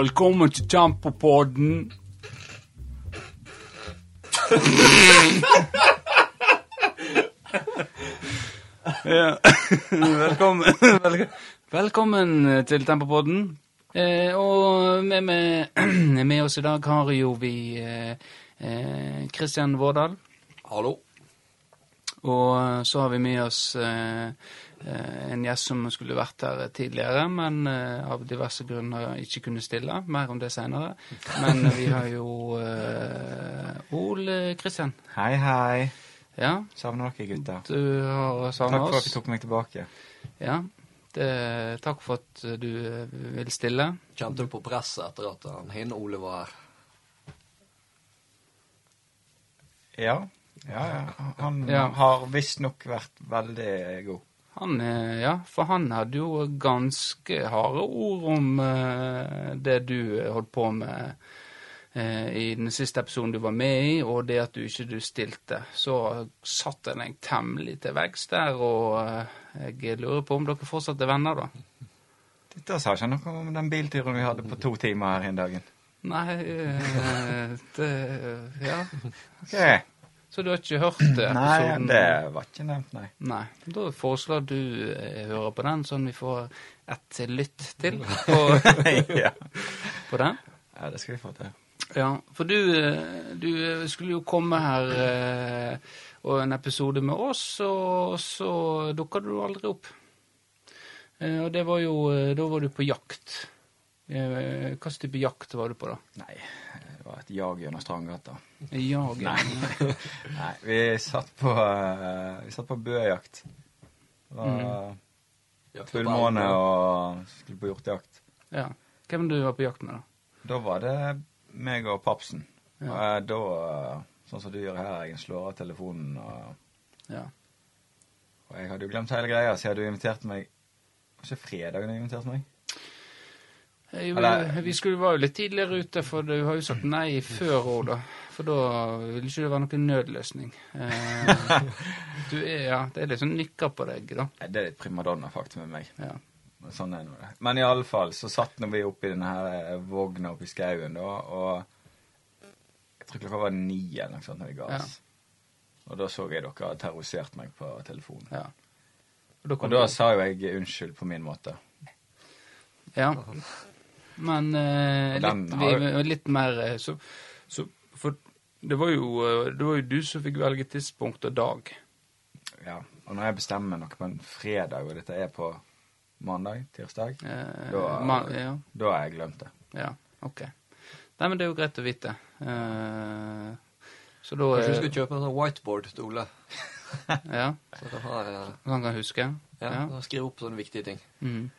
Velkommen til Tempopodden. ja. Velkommen, vel, velkommen til Tempopodden. Eh, og med, med, med oss i dag har jo vi eh, eh, Kristian Vårdal. Hallo. Og så har vi med oss eh, eh, en gjest som skulle vært her tidligere, men eh, av diverse grunner ikke kunne stille. Mer om det seinere. Men vi har jo uh, Ole Kristian. Hei, hei. Ja, Savner dere, gutter. du har Takk for at du tok meg tilbake. Ja, det, takk for at du eh, vil stille. Kjente du på presset etter at han hin Ole var her? Ja. Ja, ja. Han Ja. har visstnok vært veldig god. Han, eh, ja, for han hadde jo ganske harde ord om uh, det du holdt på med uh, i den siste episoden du var med i, og det at du ikke du stilte. Så satt jeg deg temmelig til veggs der, og uh, jeg lurer på om dere fortsatt er venner, da? Dette sa ikke noe om den bilturen vi hadde på to timer her en dagen. Nei, eh, det Ja. Ok. Så du har ikke hørt det? Nei, det var ikke nevnt, nei. Nei. Da foreslår du å høre på den, sånn vi får et lytt til på, ja. på den. ja, det skal vi få til. Ja, for du, eh, du skulle jo komme her eh, og en episode med oss, og så dukka du aldri opp. Eh, Og det var jo eh, Da var du på jakt. Eh, slags type jakt var du på, da? Nei, var et jag gjennom Strandgata. Jag? Nei. nei, vi satt på, uh, vi satt på bøjakt. Det var på fullmåne og skulle på hjortejakt. Ja. Hvem du var på jakt med, da? Da var det meg og papsen. Ja. Og da, eh, sånn som du gjør her, jeg slår av telefonen. Og, Ja. og jeg hadde jo glemt hele greia, så du hadde jo invitert meg Var ikke fredag du inviterte meg? Eh, Eller- Vi skulle var jo litt tidligere ute, for du har jo sagt nei før òg, da. For da ville ikke det være noen nødløsning. Eh, du er, ja, det er litt sånn nikker på deg, da. Nei, Det er litt primadonna-fakt med meg. Ja. Sånn er nå det. Men i alle fall så satt vi oppi denne her eh, vogna oppi skauen, da, og jeg tror klokka var ni eller noe sånt når vi ga oss. Og da så jeg dere hadde terrorisert meg på telefonen. ja. Og da Og da sa jo jeg unnskyld på min måte. Ja. Men eh, litt, har vi, litt mer eh, så, så For det var, jo, eh, det var jo du som fikk velge tidspunkt og dag. Ja. Og når jeg bestemmer noe på en fredag, og dette er på mandag, tirsdag, Eh, Da- man, ja, da har jeg glemt det. ja, ok. Nei, men det er jo greit å vite. Eh, så da Kanskje du skal skulle kjøpe en sånn whiteboard til Ole? Ja, Så kan ha, eh, han huske. ja, Ja. Skrive opp sånne viktige ting. Mhm.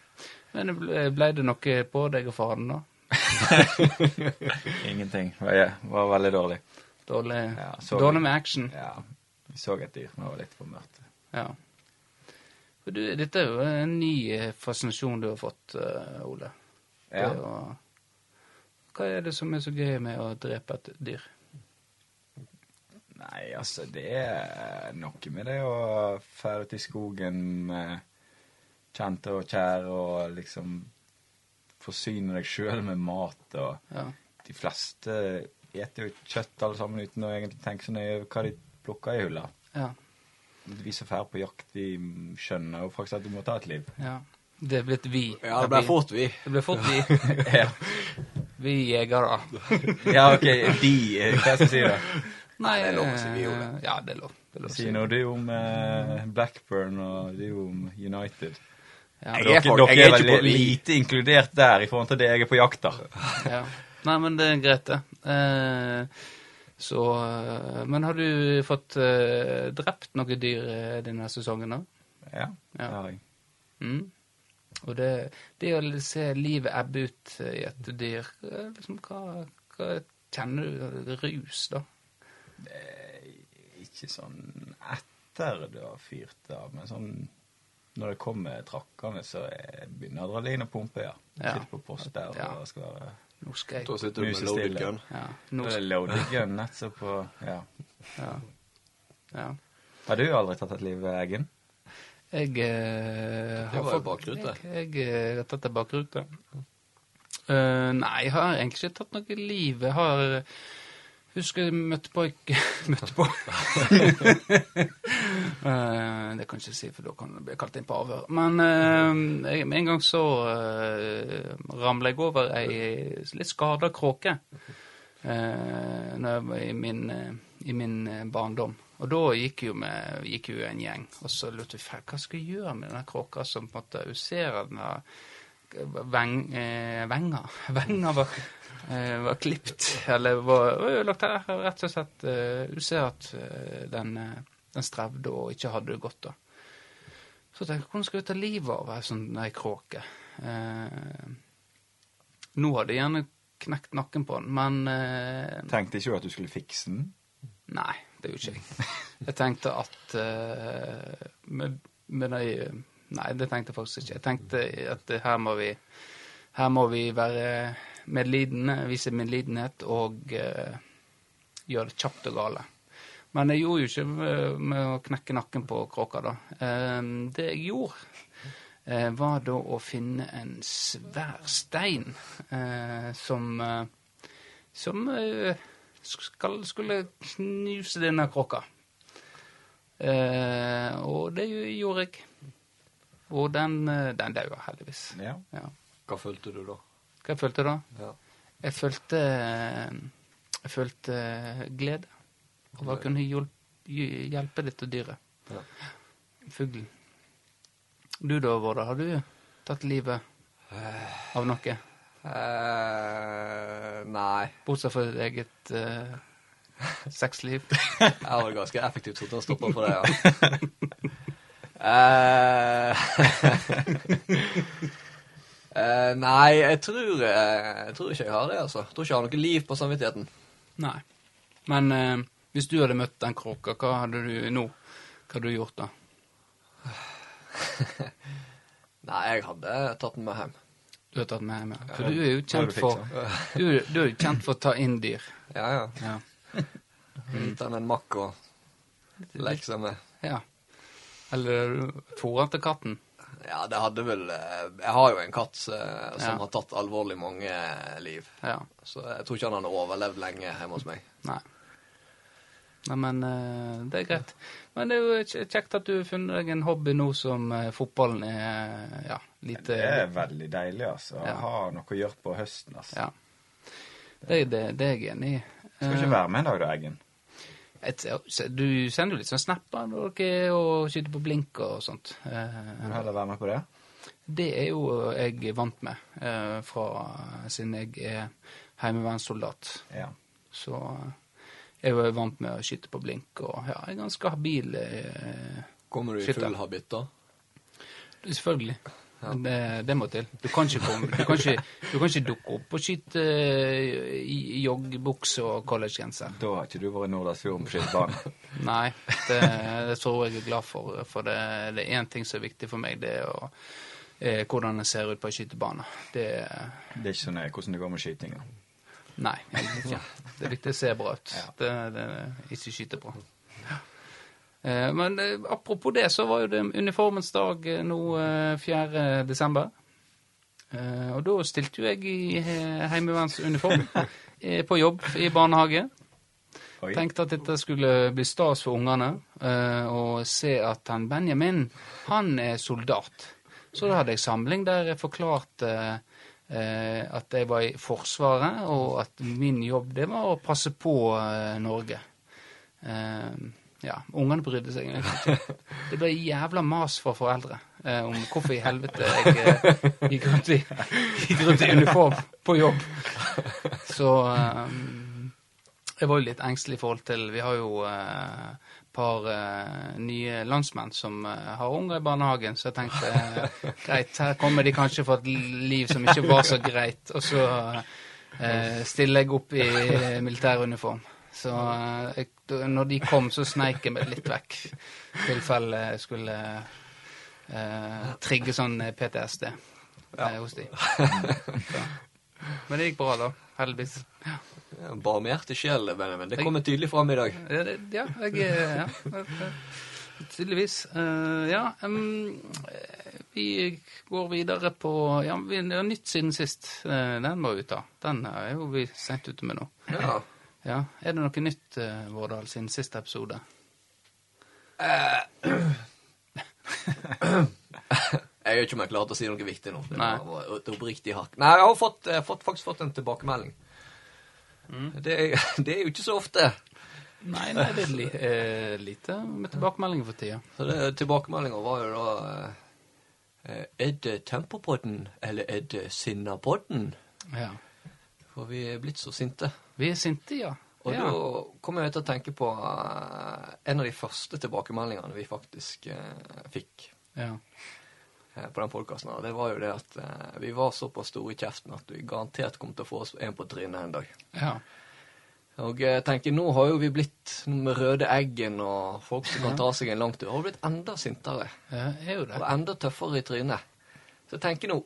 Men ble, det noe på deg og faren, da? Ingenting. Det var- var veldig dårlig. Dårlig, Ja, dårlig med action? Ja. Vi så et dyr, men det var litt for mørkt. Ja. For du, dette er jo en ny eh, fascinasjon du har fått, eh, Ole. Ja. Å- Hva er det som er så gøy med å drepe et dyr? Nei, altså, det er noe med det å ferde ut i skogen med kjente og kjære og liksom forsyne deg sjøl med mat og Ja. De fleste eter jo kjøtt alle sammen uten å egentlig tenke så nøye over hva de plukker i hylla. ja. Vi som drar på jakt, vi skjønner jo faktisk at du må ta et liv. ja. Det er blitt vi. Ja, det ble fort vi. Det ble fort vi. ja. Vi jegere. ja, OK. De eh, Hva skal jeg si, da? Nei, det er lov å si vi, gjorde det. Ja, det er lov. Det er lov å Si si. noe du om eh, Blackburn, og du om United. Ja. Dere, Jeg er dere er er ikke på lite inkludert der i forhold til det jeg er på jakt ja. Nei, men det er greit, det. Eh, så eh, Men har du fått eh, drept noen dyr eh, denne sesongen, da? Ja, Ja. det har jeg. Mm. Og det, det å se livet ebbe ut i et dyr eh, liksom, hva, hva Kjenner du rus, da? Ikke sånn etter du har fyrt av, men sånn når det kommer trakkende, så er- begynner adrenalinet å pumpe, ja. Ja. Sitter på post der Ja. og skal være Nå skal jeg Da sitter du med loaded gun. Ja. Nå er det loaded gun nettopp på Ja. ja. ja. Har du aldri tatt et liv, Eggen? Jeg eh, Det har var jo bakrute. Jeg, jeg har tatt ei bakrute. Uh, nei, jeg har egentlig ikke tatt noe liv. Jeg har Husker jeg møtte på Møtte på Eh, Det kan jeg ikke si, for da kan jeg bli kalt inn på avhør. Men uh, jeg, en gang så uh, ramla jeg over ei litt skada kråke uh, i min, eh, i min eh, barndom. Og da gikk jo, med, gikk jo en gjeng, og så lurte vi "Faen, hva skal jeg gjøre med denne kråka som på en måte Hun ser at den har veng, eh, Venga Venger var, eh, var klipt, eller var ødelagt her, rett og slett. Eh, du ser at eh, den, eh, den strevde og ikke hadde det godt, da. Så tenkte jeg, hvordan skal vi ta livet av ei sånn ei kråke? Eh, nå hadde jeg gjerne knekt nakken på den, men eh, Tenkte ikke du at du skulle fikse den? Nei, det gjorde ikke jeg. Jeg tenkte at eh, med, med de Nei, det tenkte jeg faktisk ikke. Jeg tenkte at her må vi, her må vi være medlidende, vise medlidenhet og eh, gjøre det kjapt og gale. Men jeg gjorde jo ikke med, med å knekke nakken på kråka, da. Eh, det jeg gjorde, eh, var da å finne en svær stein eh, som eh, som eh, skulle knuse denne kråka. Eh, og det gjorde jeg. Og den, eh, den daua, heldigvis. Ja. Ja. Hva følte du da? Hva jeg følte da? Ja. Jeg følte Jeg følte glede over å kunne hjelpe dette dyret. Ja. Fuglen. Du da, Vårda, har du tatt livet av noe? Eh, nei. Bortsett fra ditt eget eh, sexliv? Jeg vel ganske effektivt fått en stopper for det, ja. Eh, nei, jeg tror, jeg tror ikke jeg har det, altså. Jeg tror ikke jeg har noe liv på samvittigheten. Nei. Men hvis du hadde møtt den kråka, hva hadde du nå? Hva hadde du gjort da? Nei, jeg hadde tatt den med hjem. Du har tatt den med hjem, ja. For du er jo kjent for du, du er jo kjent for å ta inn dyr. Ja, ja. Ja. Gitt den en makk og leke seg med. ja. Eller fôret til katten. Ja, det hadde vel eh, Jeg har jo en katt eh, som Ja. har tatt alvorlig mange liv. Ja. Så jeg tror ikke han hadde overlevd lenge hjemme hos meg. Nei. Nei, men eh, det er greit. Men det er jo kjekt at du har funnet deg en hobby nå som eh, fotballen er ja, lite Det er veldig deilig, altså. Å Ja. ha noe å gjøre på høsten, altså. Ja. Det, det, det er jeg enig i. Skal ikke være med en dag, da, Eggen. Et, du sender jo litt sånn snapper når dere er og skyter på blink og sånt. Eh, Vil du heller være med på det? Det er jo jeg vant med, eh, fra, siden jeg er heimevernssoldat. Ja. Så eh, jeg er vant med å skyte på blink, og ja, jeg er ganske habil. eh, Kommer du i Skytter. full habit da? Selvfølgelig. Det, det må til. Du kan ikke, komme, du kan ikke, du kan ikke dukke opp og skyte eh, i joggebukse og collegegenser. Da har ikke du vært i Nordlandsfjorden på skytebanen. Nei, det, det tror jeg er glad for. For det, det er én ting som er viktig for meg, det er å, eh, hvordan jeg ser ut på en skytebane. Det Det er ikke så nøye hvordan det går med skytinga. Nei, Ja. Det er viktig å se bra ut. Det, det, ikke skyte bra. Eh, Men eh, apropos det, så var jo det uniformens dag eh, nå eh, 4. desember. Og da stilte jo jeg i heimevernsuniform på jobb i barnehage. Oi. Tenkte at dette skulle bli stas for ungene, å se at han Benjamin, han er soldat. Så da hadde jeg samling der jeg forklarte at jeg var i Forsvaret, og at min jobb det var å passe på eh, Norge. Eh, ja, ungene brydde seg egentlig ikke. Det ble jævla mas fra foreldre eh, om hvorfor i helvete jeg eh, gikk, rundt i, gikk rundt i uniform på jobb. Så eh, jeg var jo litt engstelig i forhold til Vi har jo eh, par uh, nye landsmenn som uh, har unger i barnehagen, så jeg tenkte uh, greit, her kommer de kanskje for et liv som ikke var så greit. Og så stiller jeg opp i militæruniform. Så jeg, når de kom, så sneik jeg meg litt vekk. I tilfelle jeg skulle trigge sånn PTSD eh, hos de. Så. Men det gikk bra, da. Heldigvis. Ja. Barmhjertig sjel, Benjamin. Det kommer tydelig fram i dag. Ja, jeg er ja, Tydeligvis. Eh, ja, eh, vi går videre på Ja, vi har nytt siden sist. Eh, Den må vi ta. Den er jo vi sent ute med nå. Ja. Ja, Er det noe nytt, eh, Vårdal, siden siste episode? Jeg er ikke om jeg klarer å si noe viktig nå. Det var et oppriktig hakk. Nei, jeg har fått, jeg har fått, faktisk fått en tilbakemelding. Mm. Det, det er jo ikke så ofte. Nei, nei det er li, eh, lite med tilbakemeldinger for tida. Så tilbakemeldinga var jo da eh, Er det Tempopodden, eller er det Sinnapodden? Ja. For vi er blitt så sinte. Vi er sinte, ja. Og ja. da kommer jeg til å tenke på eh, en av de første tilbakemeldingene vi faktisk eh, fikk ja. Eh, på den podkasten. Det var jo det at eh, vi var såpass store i kjeften at vi garantert kom til å få oss en på trynet en dag. ja. Og jeg tenker, nå har jo vi blitt med røde eggen og folk som kan ta seg en lang tur. Har blitt enda sintere Ja, er jo det. og enda tøffere i trynet. Så jeg tenker nå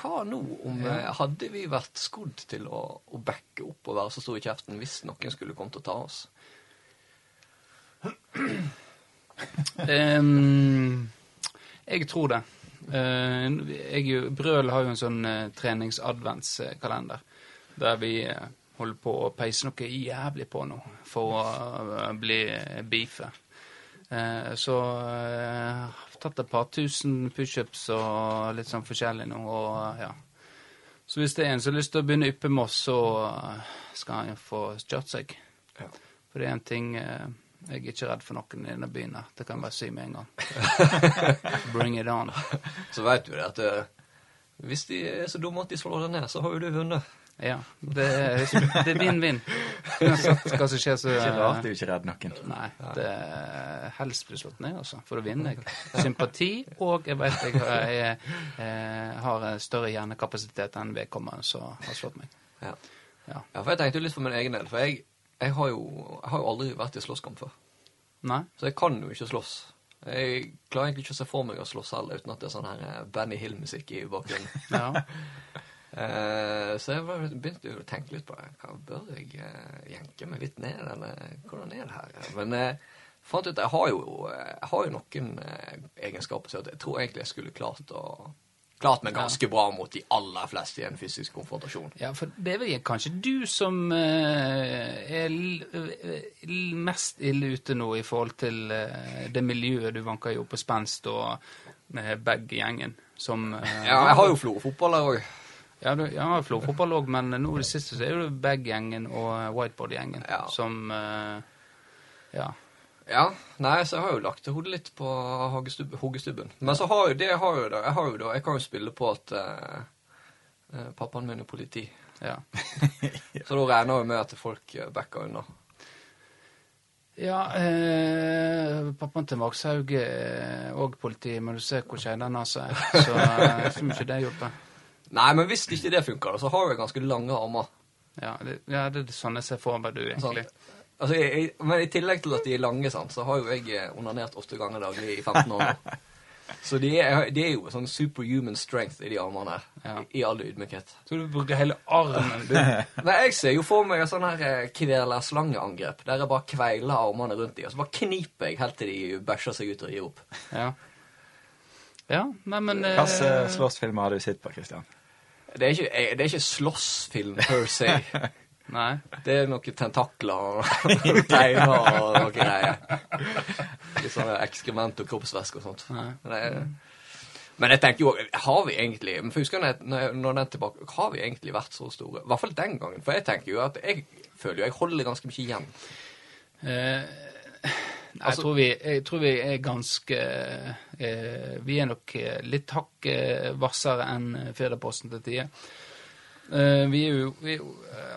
Hva nå om ja. Hadde vi vært skodd til å, å backe opp og være så store i kjeften hvis noen skulle komme til å ta oss? Ehm, jeg tror det. Eh, jeg, Brøl har jo en sånn uh, treningsadventskalender der vi eh, holder på å peise noe jævlig på nå for å eh, bli beefe. Eh, så eh, jeg har tatt et par tusen pushups og litt sånn forskjellig nå, og ja. Så hvis det er en som har lyst til å begynne å yppe med oss, så eh, skal han få kjørt seg. Ja. For det er en ting eh, Jeg er ikke redd for noen i denne byen. Det kan jeg bare si med en gang. Bring it on. Så veit du det at eh, hvis de er så dumme at de slår deg ned, så har jo du vunnet. Ja. Det er vinn-vinn. Uansett hva som skjer, så Ikke rart du ikke redd noen. Nei. Det er helst bli slått ned, altså. For da vinner jeg. Sympati, og jeg vet jeg, jeg, jeg, eh, har større hjernekapasitet enn vedkommende som har slått meg. Ja. Ja. ja, for jeg tenkte jo litt for min egen del. For jeg, jeg, har, jo, jeg har jo aldri vært i slåsskamp før. Nei? Så jeg kan jo ikke slåss. Jeg klarer egentlig ikke å se for meg å slåss heller uten at det er sånn her eh, Benny Hill-musikk i bakgrunnen. Ja. Eh, så jeg begynte jo å tenke litt på det. Hva Bør jeg eh, jenke meg litt ned, eller hvordan er det her? Men eh, fant ut jeg har jo, jeg har jo noen eh, egenskaper som jeg tror egentlig jeg skulle klart å Klart meg ganske bra mot de aller fleste i en fysisk konfrontasjon. Ja, for det er vel kanskje du som eh, er l mest ille ute nå i forhold til eh, det miljøet du vanker jo på spenst og med bag-gjengen som eh, Ja, jeg har jo florfotball her òg. Ja, du, ja florfotball òg, men nå i det siste så er det bag-gjengen og eh, whiteboard-gjengen Ja. som eh, Ja. Ja, nei, så jeg har jo lagt hodet litt på hoggestubben. Men så har jo det har jo da, jeg har jo da, jeg kan jo spille på at eh, eh, pappaen min er politi. ja. Så da regner jeg med at folk eh, backer unna. Ja, eh, pappaen til Vakshaug er òg politi, men du ser hvor den nesa er. Så jeg tror ikke det hjelper. Nei, men hvis ikke det funker, så har jeg ganske lange armer. Ja, det, ja, det er sånn jeg ser for meg du, egentlig. Sant? Altså, jeg, jeg, men i tillegg til at de er lange, sant, så har jo jeg eh, onanert åtte ganger daglig i 15 år nå. Så de er, de er jo sånn superhuman strength i de armene her. Ja. I, I all ydmykhet. Så du bruker hele armen, du. Nei, jeg ser jo for meg et sånn her eh, kveler-slangeangrep, der jeg bare kveiler armene rundt de, og så bare kniper jeg helt til de bæsjer seg ut og gir opp. Ja. Ja, nei, men eh, Hvilke slåssfilmer har du sett på, Kristian? Det er ikke, det er ikke slåssfilm per se. Nei. Det er noen tentakler og teiner og noe greier. Litt sånn ekskrement og kroppsvæske og sånt. Nei. Men, jeg tenker jo, har vi egentlig men for husker jeg- når, den er tilbake, har vi egentlig vært så store? I hvert fall den gangen. For jeg tenker jo at jeg føler jo jeg holder ganske mye igjen. Eh, nei, Altså- jeg, tror vi, jeg tror vi er ganske eh, Vi er nok eh, litt hakk eh, enn Firdaposten til tider. Eh, vi er jo, vi,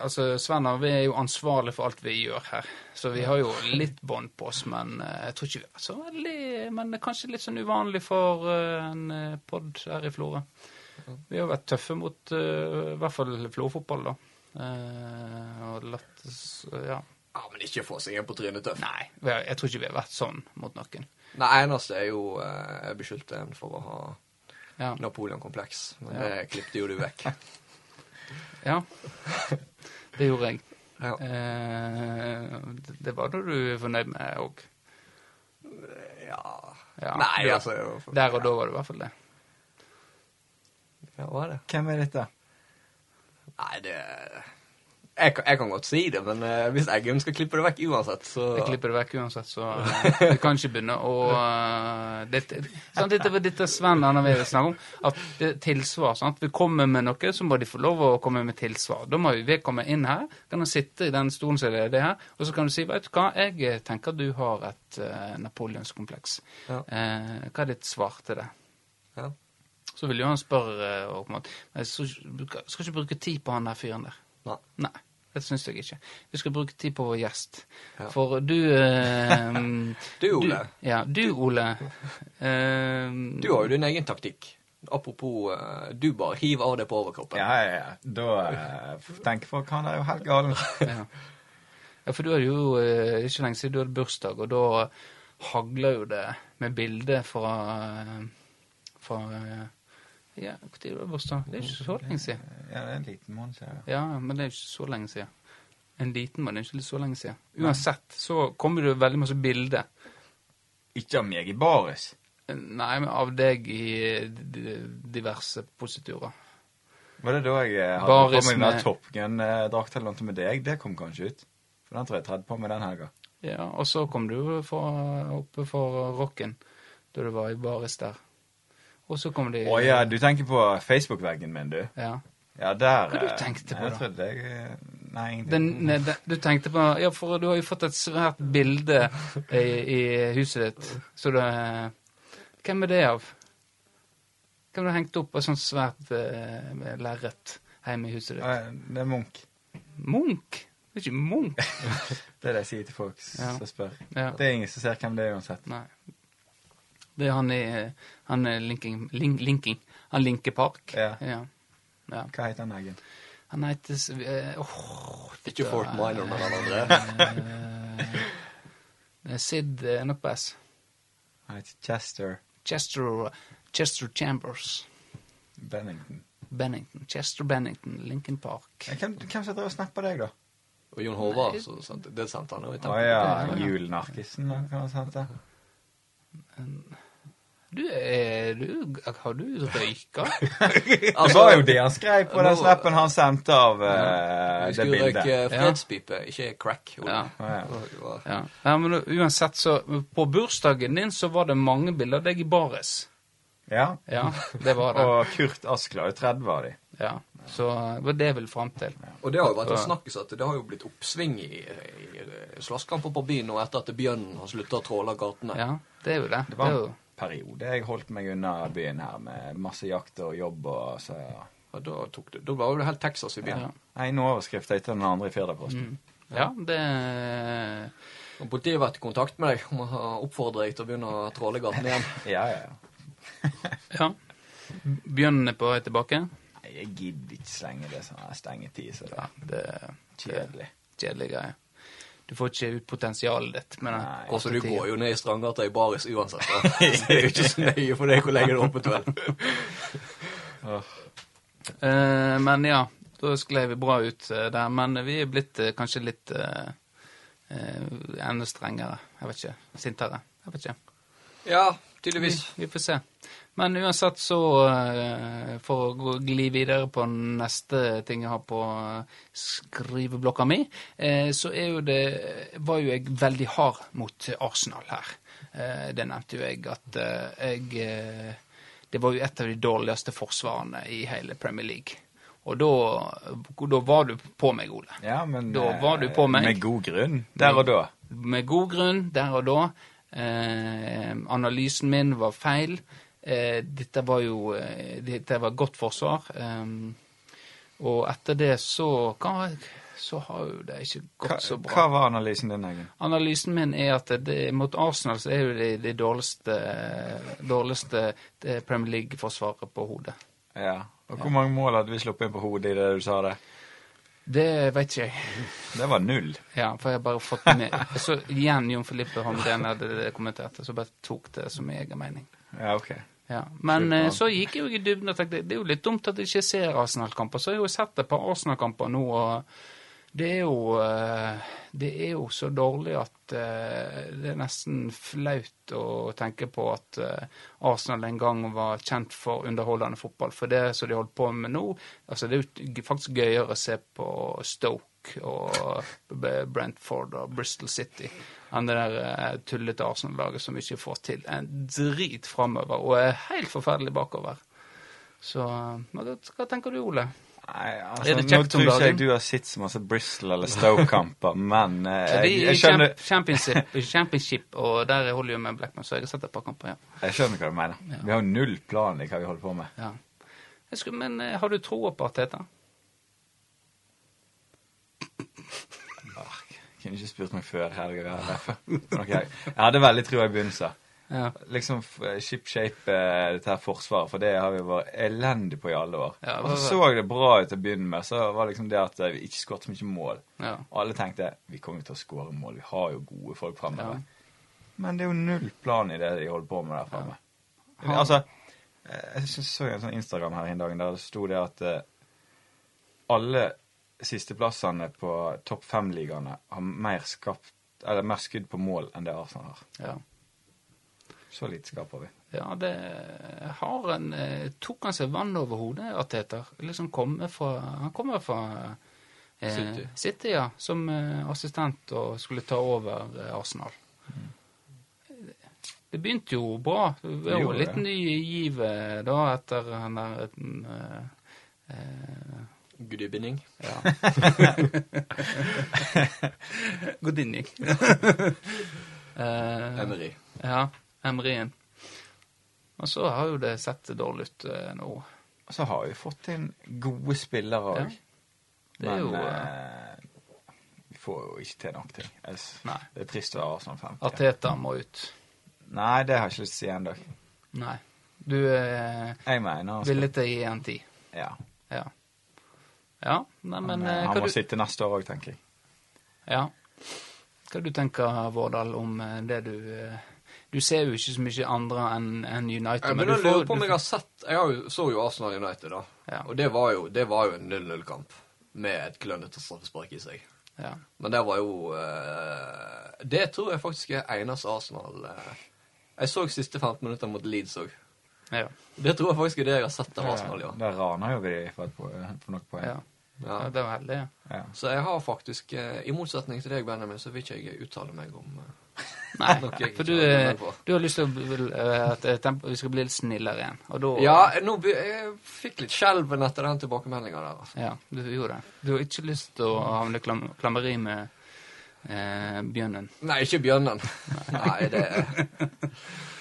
Altså, Sven vi er jo ansvarlig for alt vi gjør her. Så vi har jo litt bånd på oss, men eh, jeg tror ikke vi er så veldig Men kanskje litt sånn uvanlig for eh, en uh, pod her i Florø. Vi har vært tøffe mot uh, i hvert fall Florø-fotball, da. Uh, og latt Ja. Ja, men ikke få seg en på trynet tøff. Nei, jeg tror ikke vi har vært sånn mot noen. Det eneste er jo Jeg beskyldte en for å ha Ja. Napoleon-kompleks, men Ja. det klippte jo du vekk. ja. Det gjorde jeg. Ja. Eh, det- det var da du er fornøyd med òg. ja. Ja, Nei, ja. altså for, Der og da var det i hvert fall det. Ja, hva er det? Hvem er dette? Nei, det jeg, jeg kan godt si det, men uh, hvis Eggum skal klippe det vekk uansett, så Jeg klipper det vekk uansett, så eh, vi kan ikke begynne å uh, dette, sant, dette, dette Sven han vil snakke om, at det er tilsvar. Sant? Vi kommer med noe, så må de få lov å komme med tilsvar. Da må vi komme inn her, kan han sitte i den stolen som er det her, og så kan du si vet du hva, jeg tenker du har et uh, napoleonskompleks. Ja. Eh, hva er ditt svar til det? Ja. Så vil jo han spørre eh, og på en måte, Jeg skal ikke bruke tid på han der fyren der. Nei. Nei, det syns jeg ikke. Vi skal bruke tid på vår gjest. Ja. For du eh, Du, Ole. Du, ja, du, Ole. eh, Du har jo din egen taktikk. Apropos, eh, du bare hiver av det på overkroppen. Ja, ja, ja. Da eh, tenker folk han er jo helt gal. ja. ja, for du hadde jo eh, ikke lenge siden du hadde bursdag, og da hagla jo det med bilde fra eh, fra eh, Ja, når var bursdag? Det er ikke så lenge siden. Ja, det er en liten måned siden. Ja, men det er ikke så lenge siden. En liten måned, det er ikke så lenge siden. Uansett så kommer det veldig masse bilder. Ikke av meg i baris. Nei, men av deg i diverse positurer. Var det da jeg eh, hadde Baris på meg den der Top Gun-drakta eller noe med deg? Det kom kanskje ut? For den tror jeg jeg tredde på meg den helga. Ja, og så kom du fra- oppe for rocken, da du var i baris der. Og så kommer de Å ja, du tenker på Facebook-veggen min, du? Ja. Ja, der Hva du eh, tenkte på, Jeg da? jeg eh, Nei, ingenting. Den, ne, den, du tenkte på Ja, for du har jo fått et svært bilde i, i huset ditt, så det Hvem er det av? Hvem har hengt opp av sånt svært uh, lerret hjemme i huset ditt? Det er Munch. Munch? Det er ikke Munch. Det er det jeg sier til folk Ja. som spør. Ja. Det er ingen som ser hvem det er uansett. Nei. Det er han i Han er linking, link, linking. Han linker Park. Ja. ja. Ja. Hva heter han egen? Han heter uh, oh, Ikke Fort Minor, men han andre. Eh, Sid nok. Han heter Chester Chester, Chester Chambers. Bennington. Bennington. Chester Bennington, Lincoln Park. Hvem, hvem som drev og snappa deg, da? Og Jon Håvard, det sendte han jo i Å tempo. ja, da, kan han sende. Du, er du Har du røyka? Det var jo det han skrev på den snappen han sendte av Vi det skulle røyke fredspipe, ikke crack. Ja. Ja. Ja. ja, men uansett, så På bursdagen din så var det mange bilder av deg i baris. Ja. Ja, det var det. Og Kurt Askelaug, 30 var de. Ja, Så det var det jeg ville fram til. Og det har jo vært en Så- snakkis at det har jo blitt oppsving i, i slåsskamper på byen nå etter at bjørnen har slutta å tråle gatene. Ja, det er jo det. Det var en jo, periode jeg holdt meg unna byen her med masse jakt og jobb og så Ja, da, tok det, da var jo det helt Texas i byen. ja. En overskrift etter den andre i Firdaposten. ja, det Og politiet har vært i kontakt med deg om å oppfordre deg til å begynne å tråle gatene igjen. Ja, ja, ja. Ja. Bjørnen er på vei tilbake. Nei, Jeg gidder ikke slenge lenge det sånn stengetid, så det Ja, det er kjedelig. kjedelig greie. Du får ikke ut potensialet ditt med den. Nei. Og du går jo ned i Strandgata i baris uansett. Da. Så det er jo ikke så nøye for deg hvor lenge det er åpent, vel. Eh, men ja, da sklei vi bra ut eh, der. Men vi er blitt eh, kanskje litt eh, eh, enda strengere. Jeg vet ikke. Sintere. Jeg vet ikke. Ja, Vi, tydeligvis. vi får se. Men uansett så, uh, for å gli videre på neste ting jeg har på eh, skriveblokka mi, Uh, så er jo det var jo jeg veldig hard mot Arsenal her. Uh, det nevnte jo jeg at jeg Det var jo et av de dårligste forsvarene i hele Premier League. Og da, da var du på meg, Ole. Ja, men Da var du på meg. Med god grunn. Der og da. Med god grunn, der og da. Eh, analysen min var feil. Eh, dette var jo eh, Dette var godt forsvar. Eh, og etter det så hva, så har jo det ikke gått så bra. hva var analysen din, Eggen? Analysen min er at det, mot Arsenal så er jo det det dårligste, dårligste det Premier League-forsvaret på hodet. Ja. Og hvor mange mål hadde vi sluppet inn på hodet i det du sa det? Det vet ikke jeg. Det var null. Ja, for jeg har bare fått med så igjen Jon Filippe Holmgren hadde det kommentert, så bare tok det som egen mening. Ja, ok. Ja, Men eh, så gikk jeg jo i dybden og tenkte det er jo litt dumt at jeg ikke ser Arsenal-kamper. Så har jeg jo sett et par Arsenal-kamper nå, og Det er jo eh, Det er jo så dårlig at eh, det er nesten flaut å tenke på at Arsenal en gang var kjent for underholdende fotball. For det som de holder på med nå altså Det er jo faktisk gøyere å se på Stoke og Brentford og Bristol City enn det der eh, tullete Arsenal-laget som ikke får til en drit framover og er helt forferdelig bakover. Så hva, hva tenker du, Ole? Nei, altså, Er det Nå kjekt om tror ikke jeg du har sett så masse Bristol- eller Stoke-kamper, men eh, jeg, jeg, skjønner, champ- championship, championship, og der holder jo med Blackman, så jeg har sett et par kamper, ja. jeg skjønner hva du mener. Vi har jo null plan i hva vi holder på med. ja. Skulle, men eh, har du troa på Arteta? Ah, kunne ikke spurt meg før. herregud. Ok, Jeg hadde veldig trua i begynnelsen. Ja. Liksom ship shape eh, dette her forsvaret, for det har vi vært elendig på i alle år. Ja, og så så det bra ut til å begynne med, så var liksom det at eh, vi ikke skåret så mye mål. ja. Og alle tenkte vi kommer til å skåre mål, vi har jo gode folk framover. Men det er jo null plan i det de holder på med der framme. Altså, eh, jeg så en sånn Instagram her en dag der det sto det at alle sisteplassene på topp fem-ligaene har mer skapt eller mer skudd på mål enn det Arsenal har. ja. Så lite skaper vi. Ja, det har en eh, Tok han seg vann over hodet, Arteta? Liksom kommer fra Han kommer fra eh, City. City, ja. Som eh, assistent og skulle ta over eh, Arsenal. Det begynte jo bra. Det var jo litt ny giv da etter han der eh, eh, Gudibinding. Ja. Godinni. uh, Emery. ja, Emrien. Og så har jo det sett dårlig ut uh, nå. Og så har vi fått inn gode spillere òg. Ja. Det er jo eh, eh, vi får jo ikke til nok ting. Nei. Det er trist å være Arsenal 50. Arteta må ut. Nei, det har jeg ikke lyst til å si ennå. Nei. Du er Jeg mener villig til å gi en ti. Ja. Ja. Ja, nei, men han, eh, han må du, sitte neste år òg, tenker jeg. Ja. Hva du tenker Vårdal, om eh, det du eh, Du ser jo ikke så mye andre enn en United. Jeg men begynner du å lure på om du jeg har sett Jeg har jo, så jo Arsenal United, da. Ja. Og det var jo, det var jo en 0-0-kamp med et klønete straffespark i seg. Ja. Men det var jo eh, Det tror jeg faktisk er eneste Arsenal eh, Jeg så siste 15 minutter mot Leeds òg. Ja. Det tror jeg faktisk er det jeg har sett av Arsenal, ja. Der raner jo vi for, et, for noen poeng. ja. ja. ja. Det var heldig, ja. Ja. Så jeg har faktisk, eh, i motsetning til deg, Benjamin, så vil ikke jeg uttale meg om eh, Nei, for du, du har lyst til at eh, tempo, vi skal bli litt snillere igjen. Og da Ja, nå be, jeg fikk litt skjelven etter den tilbakemeldinga der. altså. Ja, du gjorde det. Du har ikke lyst til å havne i klam klammeri med eh, bjørnen. Nei, ikke bjørnen. Nei, det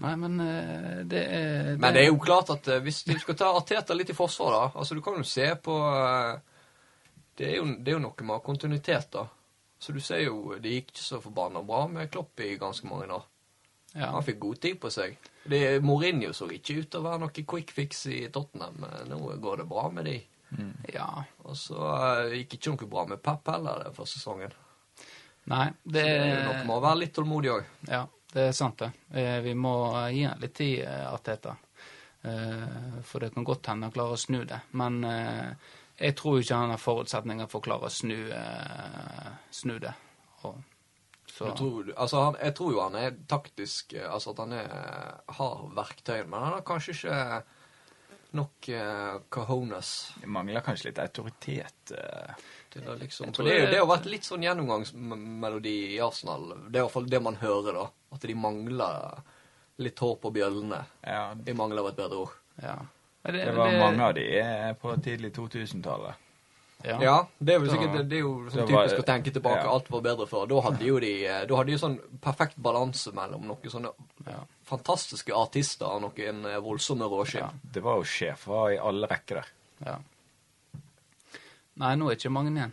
Nei, men eh, det er Men det er jo klart at eh, hvis du skal ta Arteta litt i forsvar, da Altså, du kan jo se på eh, det, er jo, det er jo noe med kontinuitet, da. Så du ser jo Det gikk ikke så forbanna bra med Klopp i ganske mange år. ja. Han fikk god tid på seg. Det, Mourinho så ikke ut til å være noe quick fix i Tottenham. men Nå går det bra med de. ja. Og så uh, gikk ikke noe bra med Pep heller den første sesongen. Nei, Så det det er jo noe med å være litt tålmodig òg. Ja, det er sant, det. Eh, vi må gi han litt tid, eh, Arteta. Eh, for det kan godt hende han klarer å snu det. Men eh, jeg tror ikke han har forutsetninger for å klare å snu, snu det. Og, så, Jeg tror, altså, han, jeg tror jo han er taktisk Altså at han er, har verktøy, men han har kanskje ikke nok eh, cojones Det mangler kanskje litt autoritet. eh. Det, liksom det, er det- det har vært litt sånn gjennomgangsmelodi i Arsenal. Det er i hvert fall det man hører, da. At de mangler litt hår på bjøllene. Ja, I mangel av et bedre ord. ja. Det, det var mange av de eh, på tidlig 2000-tallet. Ja. Ja, det er jo sikkert det, det er jo sånn Det var- typisk å tenke tilbake. ja. Alt var bedre før. Da hadde jo de eh, Da hadde de sånn perfekt balanse mellom noen sånne Ja. fantastiske artister og noen eh, voldsomme råskinn. Ja. Det var jo sjefer i alle rekker der. Ja. Nei, nå er ikke mange igjen.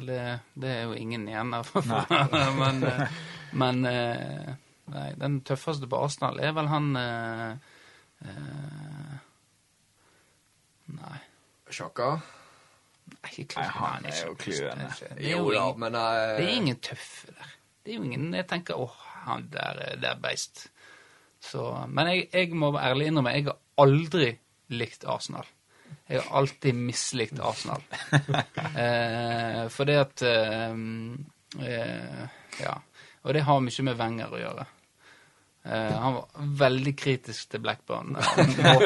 Eller det er jo ingen igjen. men men eh, nei, den tøffeste på Arsenal er vel han eh, eh, Nei. Sjaka? Nei, ikke Nei, han er, er jo ikke- kløende. det jo Jo da, ingen- men eh, Det er ingen tøffe der. Det er jo ingen Jeg tenker åh, han der er- det er beist. Så, men jeg, jeg må være ærlig innrømme, jeg har aldri likt Arsenal. Jeg har alltid mislikt Arsenal. eh, fordi at eh, eh, Ja. Og det har mye med Wenger å gjøre. Eh, han var veldig kritisk til Blackburn.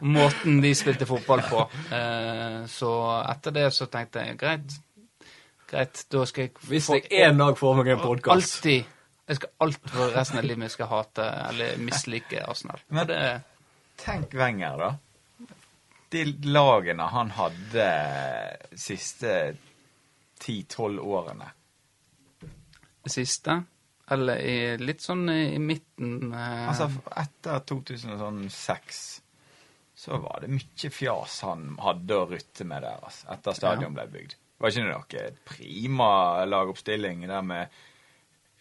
Og Måten de spilte fotball på. Uh, så etter det så tenkte jeg greit, greit, da skal jeg Hvis få- jeg en dag får meg en podkast Alltid. Jeg skal alt for resten av livet mitt skal hate eller mislike Arsenal. Men- det, Tenk Wenger, da. De lagene han hadde siste 10-12 årene. det siste, eller i, litt sånn i midten eh, Altså, etter 2006 så var det mye fjas han hadde å rutte med der, altså, etter stadion ble bygd. Var ikke det noe prima lagoppstilling der med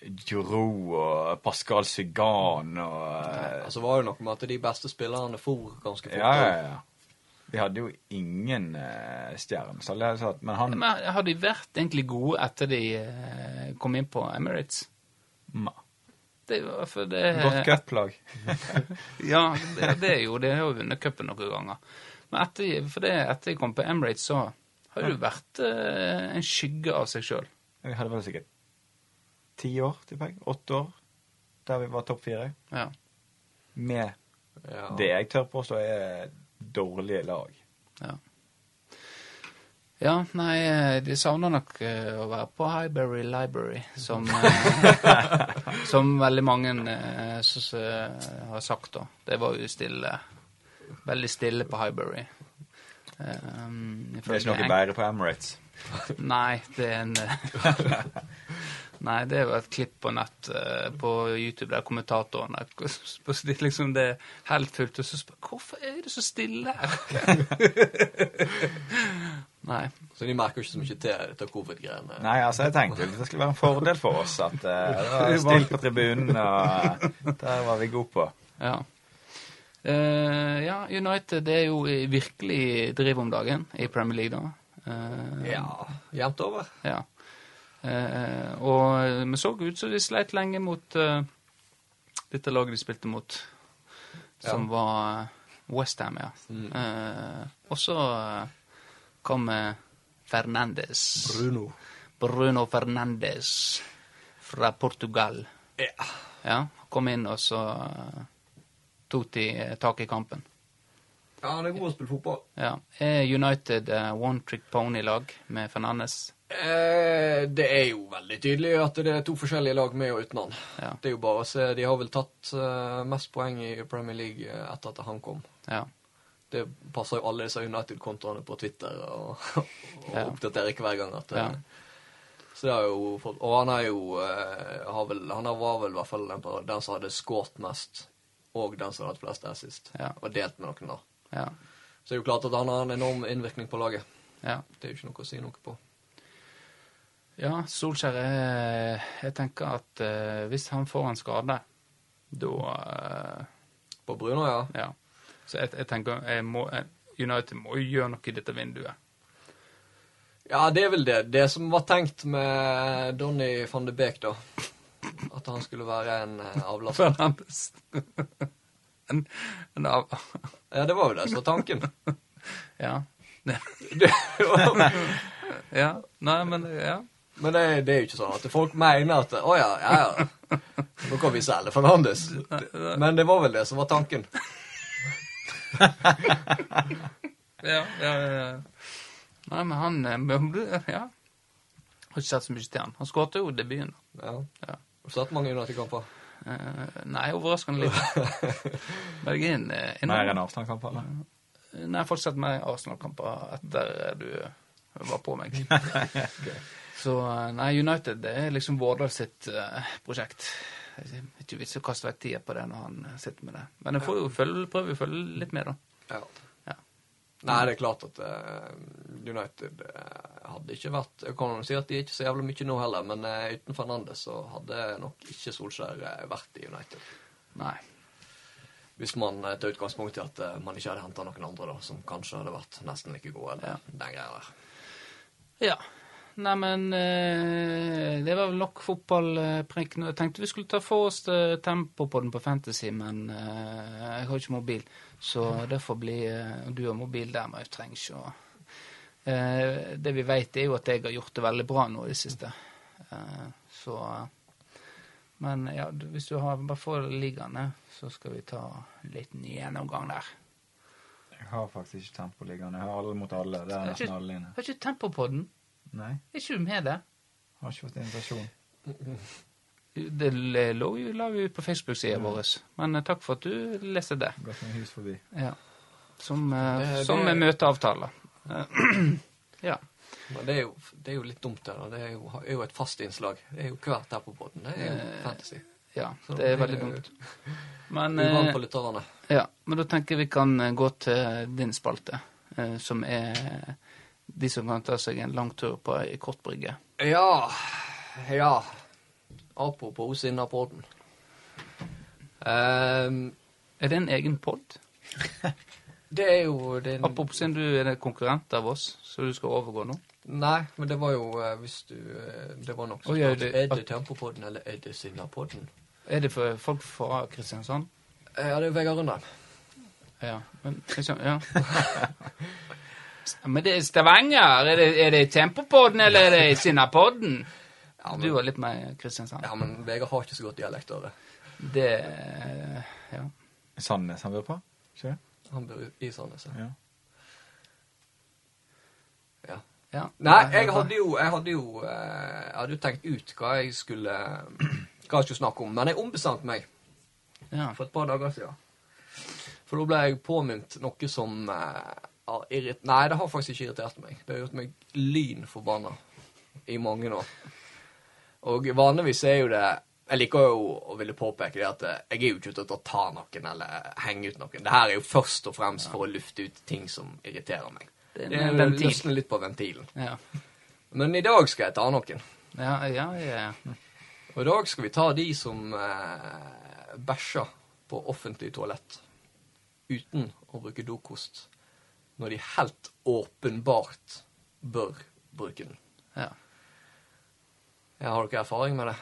Giroud og Pascal Sigan og Nei, Altså var det noe med at de beste spillerne for ganske fort. Ja, ja, ja. De hadde jo ingen uh, stjerner, hadde men han Men har de vært egentlig gode etter de uh, kom inn på Emirates? Ma. Det, for det, Godt cuplag. Ja, det, det er jo det. har jo vunnet cupen noen ganger. Men etter, for det, etter jeg kom på Emirates, så har det jo vært eh, en skygge av seg sjøl. Vi hadde vel sikkert ti år, tipper jeg. Åtte år. Der vi var topp fire. Ja. Med Ja. det jeg tør påstå er dårlige lag. Ja. Ja, nei, eh, de savner nok eh, å være på Highbury Library, som, eh, som veldig mange eh, s- s- har sagt, da. Det var jo stille. Veldig stille på Highbury. Um, Det er ikke noe bedre på Emirates. Nei, det er en Nei, det er jo et klipp på nett på YouTube der kommentatoren er liksom, det er helt fullt, og så spør hvorfor er det så stille her? Nei. Så de merker jo ikke så mye til dette covid-greiene. Nei, altså, jeg tenkte jo det skulle være en fordel for oss at uh, det var stille på tribunen, og der var vi gode på. Ja. Uh, ja, United det er jo i virkelig driv om dagen i Premier League, da. Eh, Ja, jevnt over. Ja. Eh, og vi så ut som de sleit lenge mot dette laget de spilte mot, som var Westham, ja. Mm. Eh, og så kom eh, Fernandes. Bruno. Bruno Fernandes fra Portugal. Ja. Ja, kom inn, og så eh, tok de eh, tak i kampen. ja, han er god å spille fotball. Ja. Er United uh, one trick pony-lag med Fernandes? Eh, det er jo veldig tydelig at det er to forskjellige lag med og uten han. Ja. Det er jo bare å se, De har vel tatt uh, mest poeng i Premier League etter at han kom. Ja. Det passer jo alle disse United-kontoene på Twitter og, og Ja. oppdaterer hver gang at eh, Ja. Så det har jo fått Og han er jo eh, har vel, Han var vel i hvert fall den, den som hadde skåret mest, og den som hadde hatt flest assist. Ja. Og delt med noen, da. Ja. Så det er jo klart at han har en enorm innvirkning på laget. ja. Det er jo ikke noe å si noe på. Ja, Solskjær jeg, Jeg tenker at eh, hvis han får en skade, da eh, På Bruno, ja. Ja. Så jeg, jeg tenker jeg må, United må jo gjøre noe i dette vinduet. Ja, det er vel det. Det som var tenkt med Donny van de Beek, da. At han skulle være en eh, avlaster. Fernandes. en, en av Ja, det var jo det som var tanken. Ja. Ja. Nei, men ja. men det, det er jo ikke sånn at folk mener at Å ja, ja, ja. Nå kan vi selge Fernandes. Men det var vel det som var tanken. Ja, ja, ja. Nei, men han eh, burde- Ja. Har ikke sett så mye til han. Han skåret jo debuten. Ja. Ja. Har du sett mange United-kamper? Uh, nei, overraskende litt. Bergen eh, enorm. Mer enn Arsenal-kamper, eller? Nei, folk har fortsatt med Arsenal-kamper etter du var på meg. Så eh, nei, United det er liksom Vårdal sitt uh, prosjekt. Ikke vits i å kaste vekk tida på det når han sitter med det. Men jeg får jo følge, prøver å følge litt med, da. Ja. Ja. Nei, det er klart at uh, United eh, hadde ikke vært Jeg kan si at de er ikke så jævlig mye nå heller, men uh, uten Fernandes så hadde nok ikke Solskjær eh, vært i United. Nei. Hvis man tar utgangspunkt i at eh, man ikke hadde henta noen andre da, som kanskje hadde vært nesten like gode. eller Ja. den greia der. Ja. Neimen eh, Det var vel nok fotballpreik nå. Jeg tenkte vi skulle ta for oss eh, tempo på den på Fantasy, men eh, jeg har ikke mobil. Så det får bli Du har mobil der, men jeg trenger ikke å Det vi vet, er jo at jeg har gjort det veldig bra nå i det siste. Så Men ja, du- hvis du har bare får ligaene, så skal vi ta en liten gjennomgang der. Jeg har faktisk ikke tempo liggende. Jeg har alle mot alle. Det er nesten alle inne. Har ikke tempo på den? Nei, Er ikke du med det? har ikke fått invitasjon. Det lå jo, la vi ut på Facebook-sida vår. Men eh, takk for at du leste det. Gått med hus forbi. Ja. Som, eh, Det- som det... møteavtaler. Ja. Men det er, jo, det er jo litt dumt, det. Det er jo, er jo et fast innslag. Det er jo hvert her på båten. Det er jo Eh, fantasy. ja. Så Det er det veldig er- dumt. Men, på lytterne. ja. Men da tenker jeg vi kan gå til din spalte, som er de som kan ta seg en lang tur på ei kortbrygge. Ja, ja. Apropos Sinnapodden. Um, Er det en egen pod? det er jo det er en, Apropos siden du er en konkurrent av oss, så du skal overgå nå. Nei, men det var jo uh, hvis du uh, Det var noe oh, ja, det- Er det Tempopodden eller er det Sinnapodden? Er det for folk fra Kristiansand? Eh, Ja, det er Vegard Rundal. Ja. Men, liksom, ja. Men det er Stavanger. Er det, er det Tempopodden, eller er det Sinnapodden? Ja, Du var litt mer Kristiansand. ja, men Vegard har ikke så godt dialekt av det. Det Ja. Sandnes han bor på? Ikke? Han bor i Sandnes. ja. Ja. Ja. ja. Nei, jeg hadde jo, jeg hadde jo eh, Jeg hadde jo tenkt ut hva jeg skulle Hva jeg skulle snakke om, men jeg ombestemte meg ja. for et par dager siden. For da ble jeg påminnet noe som eh, irrit... Nei, det har faktisk ikke irritert meg. Det har gjort meg lynforbanna i mange år. Og vanligvis er jo det Jeg liker jo å ville påpeke det at eh, jeg er jo ikke ute etter å ta noen eller henge ut noen. Det her er jo først og fremst for å lufte ut ting som irriterer meg. Det Det en er ventil. løsne litt på ventilen. Ja. Men i dag skal jeg ta noen. Ja, ja, ja. Og i dag skal vi ta de som eh, bæsjer på offentlig toalett uten å bruke dokost, når de helt åpenbart bør bruke den. ja. Jeg har dere erfaring med det?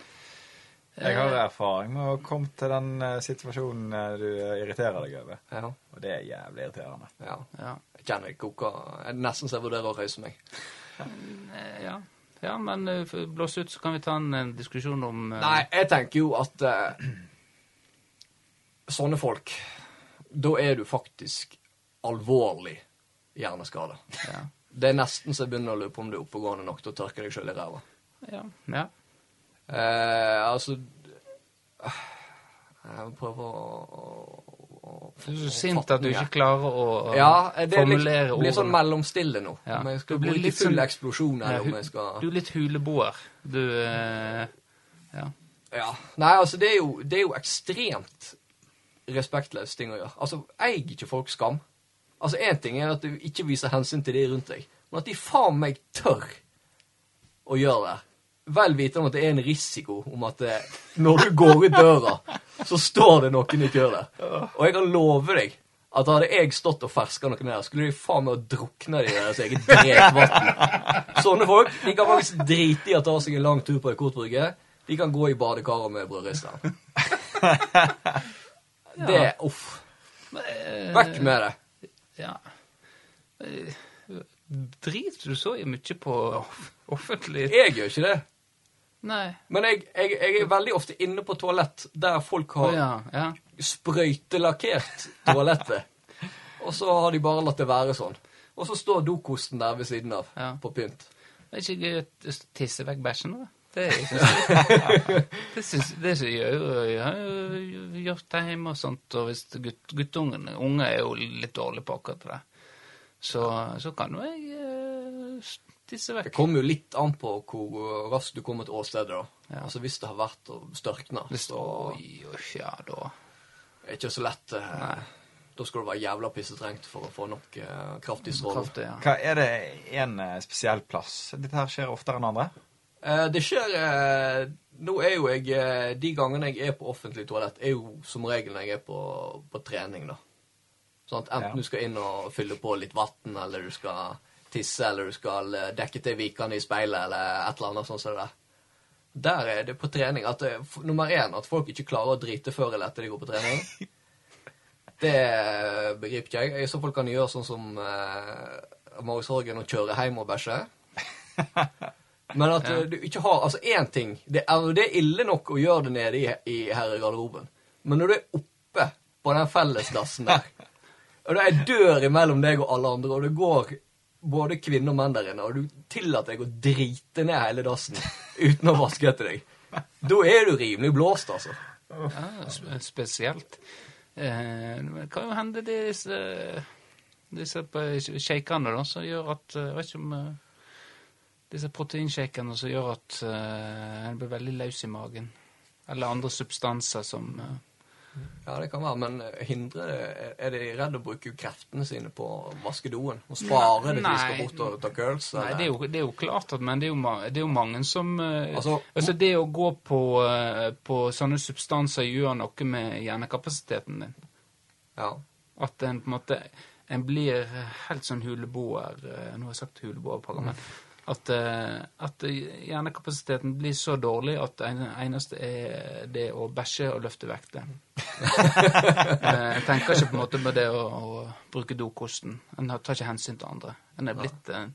Jeg har erfaring med å komme til den eh, situasjonen eh, du irriterer deg over. Ja. Og det er jævlig irriterende. ja. Ja. Jeg kjenner jeg koker. Jeg nesten så jeg vurderer å røyse meg. Eh, ja. ja men eh, blås ut, så kan vi ta en, en diskusjon om uh... Nei, jeg tenker jo at uh, sånne folk Da er du faktisk alvorlig hjerneskada. Ja. Det er nesten så jeg begynner å lure på om du er oppegående nok til å tørke deg sjøl i ræva. Ja. ja. Eh, altså Jeg prøver å, å, å Du er så sint at du ikke klarer å å Ja, det formulere ordene. blir sånn mellomstille nå. Ja. Om jeg skal bli bruke litt full sånn- eksplosjon, hu- om jeg skal Du er litt huleboer. Du eh, Ja. Ja. Nei, altså, det er jo, det er jo ekstremt Respektløst ting å gjøre. Altså, eier ikke folk skam? Altså, én ting er at du ikke viser hensyn til de rundt deg, men at de faen meg tør å gjøre det. Vel vitende om at det er en risiko om at det, når du går ut døra, så står det noen i kø der. Og jeg kan love deg at hadde jeg stått og ferska noen der, skulle de faen meg de i deres eget drekvann. Sånne folk de kan faktisk drite i å ta seg en lang tur på ei kortbrygge. De kan gå i badekaret med brødristeren. Det Uff. Eh, Vekk med det. Ja. Driter du så mye på offentlig Jeg gjør ikke det. Nei. Men jeg, jeg, jeg er veldig ofte inne på toalett der folk har ja. ja. sprøytelakkert toalettet. Og så har de bare latt det være sånn. Og så står dokosten der ved siden av, Ja. på pynt. Det er ikke gøy å tisse vekk bæsjen, da? Det er ikke Det synes, det er gjør Jeg har jo gjort det hjemme og sånt, og hvis gutt, guttungene Unge er jo litt dårlige på akkurat det. Så, så kan jo jeg eh, tisse Det kommer jo litt an på hvor raskt du kommer til åstedet. da. Ja. Altså Hvis det har vært og størkna, så Oi, oi, ja, da er det ikke så lett. eh, Nei. Da skal du være jævla pissetrengt for å få nok eh, kraftig stråle. Kraftig, ja. Hva Er det en eh, spesiell plass dette her skjer oftere enn andre? Eh, det skjer eh, Nå er jo jeg eh, De gangene jeg er på offentlig toalett, er jo som regel når jeg er på, på trening, da. Sånn at enten Ja. du skal inn og fylle på litt vann, eller du skal tisse, eller du skal dekke til vikene i speilet, eller et eller annet sånt som det der. Der er det på trening at det, nummer én at folk ikke klarer å drite før eller etter de går på trening. Det begriper ikke jeg. I så fall kan de gjøre sånn som eh, Marius Horgen og kjøre hjem og bæsje. Men at ja. du ikke har Altså, én ting det er, det er ille nok å gjøre det nede i, i herregarderoben, men når du er oppe på den fellesdassen der, og det er dør imellom deg og alle andre, og det går både kvinner og menn der inne, og du tillater deg å drite ned hele dassen uten å vaske etter deg, da er du rimelig blåst, altså. Ja, spesielt. Eh, det kan jo hende disse, disse sjeikene som gjør at eh, Jeg vet ikke om eh, Disse proteinshakene som gjør at uh, en blir veldig løs i magen. Eller andre substanser som uh, Ja, det kan være, men hindre det Er de redd å bruke kreftene sine på å vaske doen? Og spare det til de skal bort og ta curls? Nei, det er, jo, det er jo klart at Men det er jo, det er jo mange som uh, Altså- altså, det å gå på, på sånne substanser gjør noe med hjernekapasiteten din. Ja. At en på en måte En blir helt sånn huleboer Nå har jeg sagt huleboer men At, eh, at hjernekapasiteten blir så dårlig at det eneste er det å bæsje og løfte vekter. en Jeg tenker ikke på en måte på det å, å bruke dokosten. En tar ikke hensyn til andre. En er blitt en,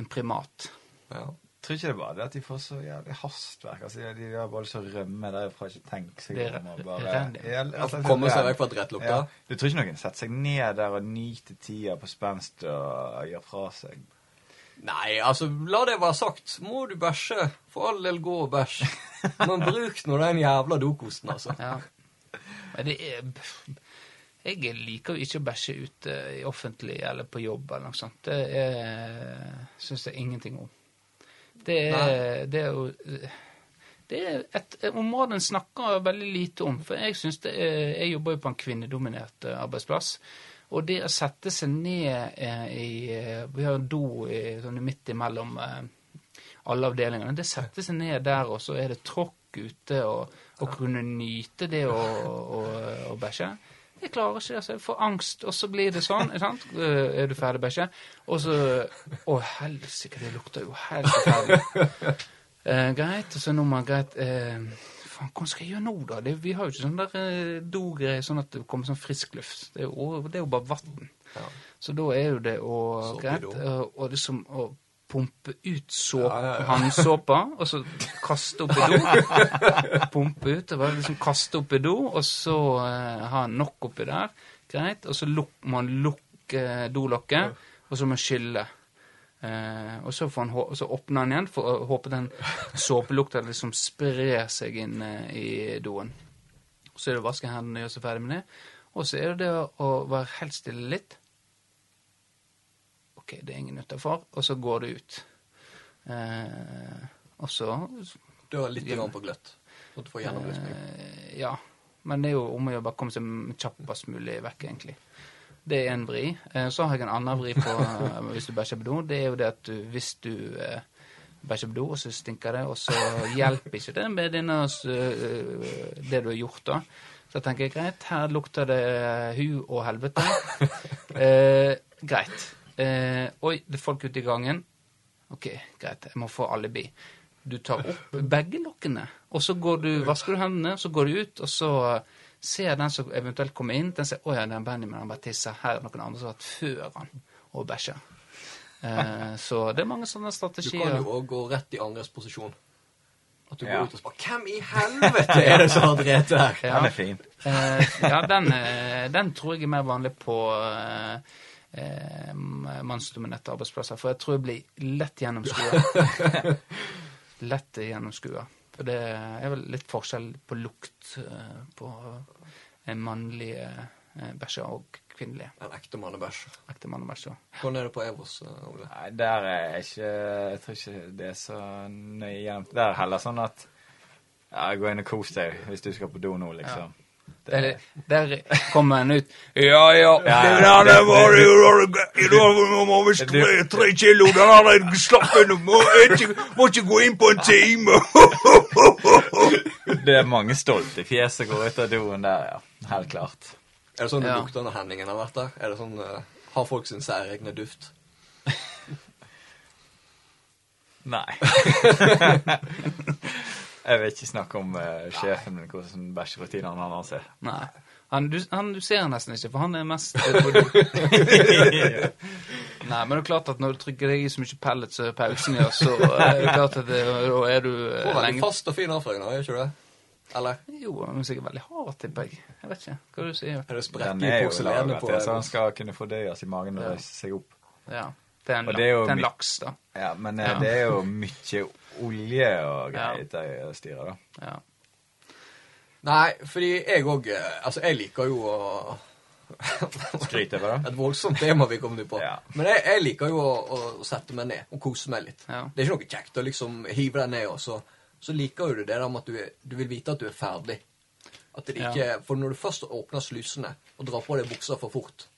en primat. ja. Jeg tror ikke det bare det at de får så jævlig hastverk. Altså, de, de har bare lyst til å rømme derfra, ikke tenke seg om. og bare- Ja, rett Komme seg vekk fra drittlukta? Ja. Du tror ikke noen setter seg ned der og nyter tida på spenst og gjør fra seg? Nei, altså, la det være sagt. Må du bæsje, for all del gå og bæsj. Men bruk nå den jævla dokosten, altså. Ja. Men det er Jeg liker jo ikke å bæsje ute i offentlig eller på jobb eller noe sånt. Det syns jeg ingenting om. Det er, det er jo det er et område en snakker veldig lite om. For jeg synes det er, jeg jobber jo på en kvinnedominert eh, arbeidsplass. Og det å sette seg ned eh, i eh, Vi har en do i, sånn midt imellom eh, alle avdelingene. Det setter seg ned der, og så er det tråkk ute, og, og kunne nyte det å, å, å bæsje. Jeg klarer ikke det. altså. Jeg får angst, og så blir det sånn. sant? Eh, Er du ferdig, bæsje? Og så Å, helsike, det lukter jo helt forferdelig. Eh, greit. Og så er nummeret greit. Eh, faen, hva skal jeg gjøre nå, da? Det, vi har jo ikke sånn der eh, dogreier sånn at det kommer sånn frisk luft. Det er jo, det er jo bare vann. Ja. Så da er jo det å greit, og, og liksom å pumpe ut såp, Ja, ja, håndsåpa, og så kaste opp i do. Pumpe ut, og bare liksom kaste opp i do, og så eh, ha nok oppi der. Greit. Og så luk, man lukke dolokket, og så må man skylle. Eh, og så, får han, så åpner han igjen for å håpe den såpelukta liksom sprer seg inn eh, i doen. Så er det å vaske hendene og gjøre seg ferdig med det. Og så er det det å, være helt stille litt. Ok, det er ingen utafor. Og så går det ut. Eh, og så Dør litt grann på gløtt. Så du får gjennomlysning. eh, Ja. Men det er jo om å gjøre bare komme seg kjappest mulig vekk, egentlig. Det er en vri. Eh, så har jeg en annen vri på eh, hvis du bæsjer på do. Det er jo det at hvis du eh, bæsjer på do, og så stinker det, og så hjelper ikke det med denne, det du har gjort, da. Så tenker jeg greit, her lukter det hu og helvete. Eh, greit. Eh, oi, det er folk ute i gangen. Ok, greit, jeg må få alibi. Du tar opp begge lokkene, og så du, vasker du hendene, så går du ut, og så ser den som eventuelt kommer inn, den ser 'Å ja, den Benjamin han bare tisser. Her er noen andre som har vært før han og bæsja'. Eh, så det er mange sånne strategier. Du kan jo òg gå rett i andres posisjon. At du Ja. går ut og spør 'Hvem i helvete er det som har drept her?' Ja. Den er fin. Eh, ja, den, eh, den tror jeg er mer vanlig på eh, eh, mannsdominerte arbeidsplasser. For jeg tror jeg blir lett gjennomskua. lett gjennomskua. For det er vel litt forskjell på lukt eh, på en mannlig eh, bæsje og kvinnelig En ekte mannebæsj. ekte mannebæsje. Hvordan er det på Evos, eh, Ole? Nei, der er ikke Jeg tror ikke det er så nøye gjennom. Der er heller sånn at ja, Gå inn og kos deg hvis du skal på do nå, liksom. Det, Der, der kommer en ut Ja, ja, Ja, ja, der det- var jo Du må visst tre, tre kilo, den har jeg slappet inn Må ikke, må ikke gå inn på en time. Det er mange stolte fjes som går ut av doen der, ja. Helt klart. Er det sånn det ja. lukter når Henningen har vært der? Er det sånn, uh, Har folk sin særegne duft? Nei. jeg vil ikke snakke om uh, sjefen min, hvordan bæsjerutinene hans er. Nei. Han, du, han, du ser nesten ikke, for han er mest Nei, men det er klart at når du trykker deg i så mye pellets som pelsen gjør, så er det klart at det, da er du eh, Får veldig lenge fast og fin avføring, nå, gjør ikke du det? Eller? Jo, han er sikkert veldig hard, tipper jeg. Jeg vet ikke hva du sier. Er det sprekker er i jo porselenet på så han skal kunne fordøyes i magen og Ja. reise seg opp. Ja. Det er en, det er jo det er en laks, da. Ja, Men eh, Ja. det er jo mye olje og greier ja. det styret, da. Ja. Nei, fordi jeg òg Altså, jeg liker jo å Skryte for det. Et voldsomt tema vi kom inn på. Ja. Men jeg, jeg liker jo å, å sette meg ned og kose meg litt. Ja. Det er ikke noe kjekt å liksom hive deg ned, og så, så liker jo du det der med at du, du vil vite at du er ferdig. At det Ja. ikke, For når du først åpner slusene og drar på deg buksa for fort,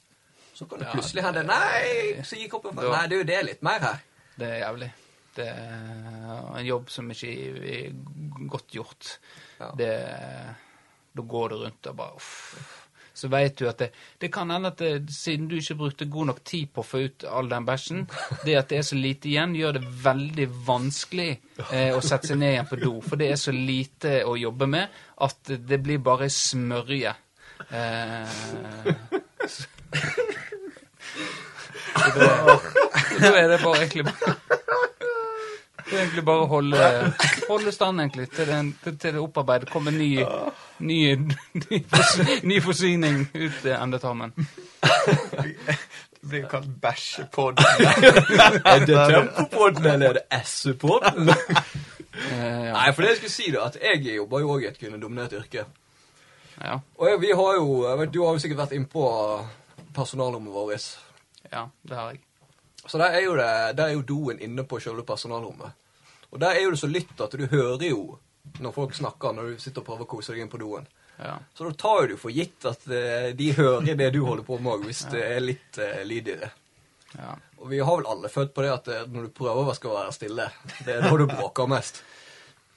så kan det plutselig hende Nei, så gikk opp en Nei, det er jo det litt mer her. Det er jævlig. Det er en jobb som ikke er godt gjort. Ja. Det, da går du rundt og bare uff. Så veit du at det, det kan hende at det, siden du ikke brukte god nok tid på å få ut all den bæsjen, det at det er så lite igjen, gjør det veldig vanskelig eh, å sette seg ned igjen på do. For det er så lite å jobbe med at det blir bare smørje. Eh, så, det, da er det bare egentlig bare det egentlig bare å holde, holde stand egentlig, til, den, til, det opparbeidet kommer ny, ny, ny, ny forsyning ut i endetarmen. Det blir jo kalt bæsjepodden. Er det Tempopodden, eller er det SU-podden? Eh. Nei, for det jeg skulle si, da, at jeg jobber jo òg i et kvinnedominert yrke. ja. Og jeg, vi har jo jeg vet, Du har jo sikkert vært innpå personalrommet vårt. Ja, det har jeg. Så der er jo, det, der er jo doen inne på selve personalrommet. Og der er jo det så lytt at du hører jo når folk snakker, når du sitter og prøver å kose deg inn på doen. Ja. Så da tar jo du for gitt at eh, de hører det du holder på med hvis det er litt uh, lyd i det. ja. Og vi har vel alle følt på det at eh, når du prøver å være stille, det er da du bråker mest.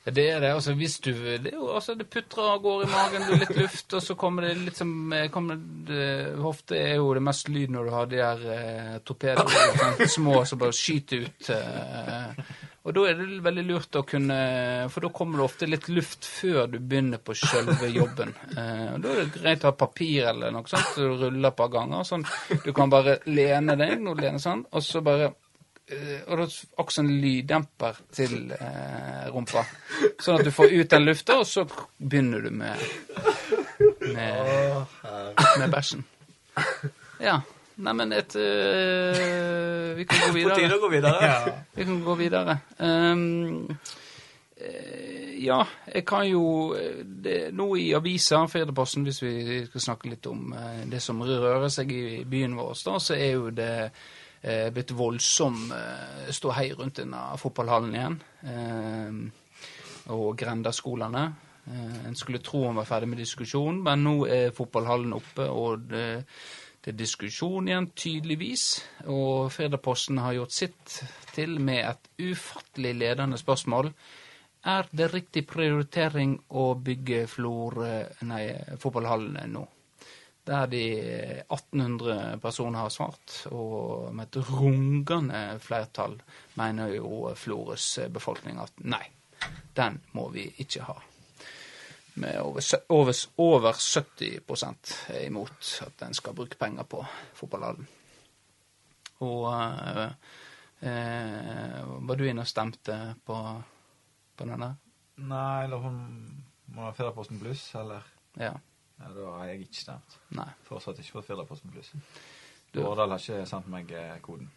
Det er det. altså hvis du, det altså det putrer og går i magen, du litt luft, og så kommer det litt som eh, kommer det, Hofte er jo det mest lyd når du har de der eh, torpedoene, små som bare skyter ut. Eh, og da er det veldig lurt å kunne For da kommer det ofte litt luft før du begynner på selve jobben. Eh, og Da er det greit å ha papir eller noe sånt, så du ruller et par ganger. sånn, Du kan bare lene deg, nå lene sånn, og så bare eh, og da også en lyddemper til eh, rumpa. Sånn at du får ut den lufta, og så begynner du med med, med bæsjen. Ja. Neimen, et øh, Vi kan gå På tide videre. å gå videre. Vi kan gå videre. Um, eh, ja, jeg kan jo eh, det, Nå i avisa, Firdaposten, hvis vi skal snakke litt om eh, det som rører seg i byen vår, da, så er jo det eh, blitt voldsom eh, ståhei rundt denne fotballhallen igjen. Eh, og grendaskolene. Eh, en skulle tro han var ferdig med diskusjonen, men nå er fotballhallen oppe, og det, det er diskusjon igjen, tydeligvis. Og Firdaposten har gjort sitt til med et ufattelig ledende spørsmål. Er det riktig prioritering å bygge Flor, nei, fotballhallen nå? Der de 1800 personer har svart, og med et rungende flertall mener jo Flores befolkning at nei, den må vi ikke ha. Med over, over, over 70 er imot at en skal bruke penger på fotballhallen. Og øh, øh, Var du inne og stemte på, på den der? Nei, eller hun må ha Fedreposten Bluss, eller Ja. Ja, da har jeg ikke stemt. Nei. Fortsatt ikke fått Firdaposten pluss. Årdal har ikke sendt meg eh, koden.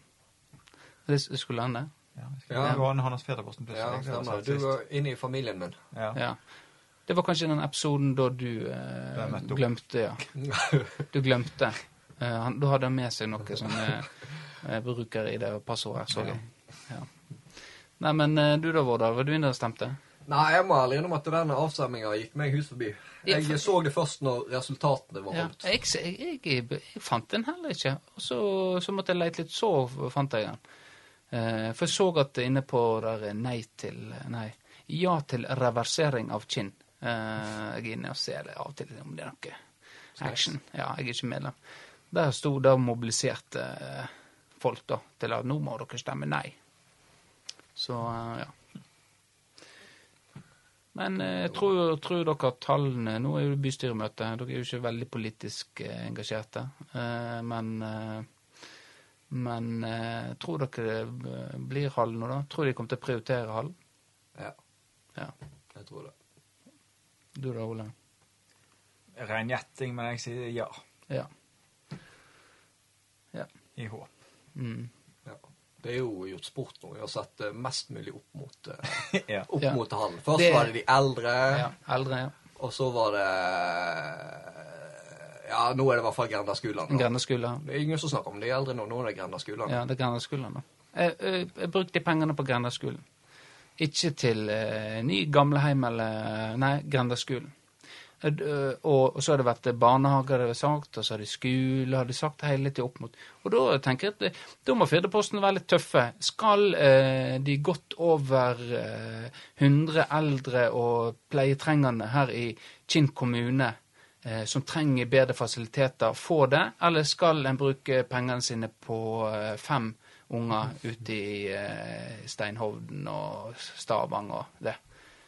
Det skulle han det? Ja, jeg skal Ja. gå an Hans Firdaposten pluss. Ja, stemmer. Du var inne i familien min. Ja. Ja. Det var kanskje den episoden da du eh, glemte, ja. Du glemte. Eh, han, da hadde han med seg noe som eh, bruker i det passordet, så jeg. Ja. Nei, men eh, du da, Vårdal, var du inne og stemte? Nei, jeg må ærlig innrømme at den avstemminga gikk meg hus forbi. Jeg så det først når resultatene var Ja, jeg, jeg, jeg, jeg fant den heller ikke. Og så, så måtte jeg lete litt, så fant jeg den. Eh, for jeg så at inne på der er nei til Nei, ja til reversering av kinn. Eh, jeg er inne og ser det av og til om det er noe action. Ja, jeg er ikke medlem. Der sto da mobiliserte folk da til at nå må dere stemme nei. Så eh, ja. Men jeg tror, tror dere at tallene Nå er jo bystyremøte, dere er jo ikke veldig politisk eh, engasjerte. Eh, men eh, men eh, tror dere det eh, blir hall nå, da? Tror de kommer til å prioritere hall? Ja, Ja. jeg tror det. Du da, Ole? Ren gjetting, men jeg sier ja. Ja. I håp. Mm. Det er jo gjort sport nå. Vi har sett eh, mest mulig opp mot, eh, ja. opp Ja. mot hallen. Først Det- var det de eldre, ja. Eldre, ja. og så var det Ja, nå er det i hvert fall Grenda-skolene. Grendeskole. Det er ingen som snakker om de eldre nå. Nå er det Grenda-skolene. Ja, det er Grendaskolen, da. Jeg, jeg, jeg brukte pengene på Grendaskolen. Ikke til uh, ny gamleheim eller Nei, Grendaskolen. Eh, eh, Og, og så har det vært barnehager, det har sagt, og så har de skole, har de sagt hele tida opp mot Og da tenker jeg at eh, da må Firdeposten være litt tøffe. Skal eh, de godt over eh, 100 eldre og pleietrengende her i Kinn kommune eh, som trenger bedre fasiliteter, få det? Eller skal en bruke pengene sine på eh, fem unger ute i eh, Steinhovden og Stavang og det?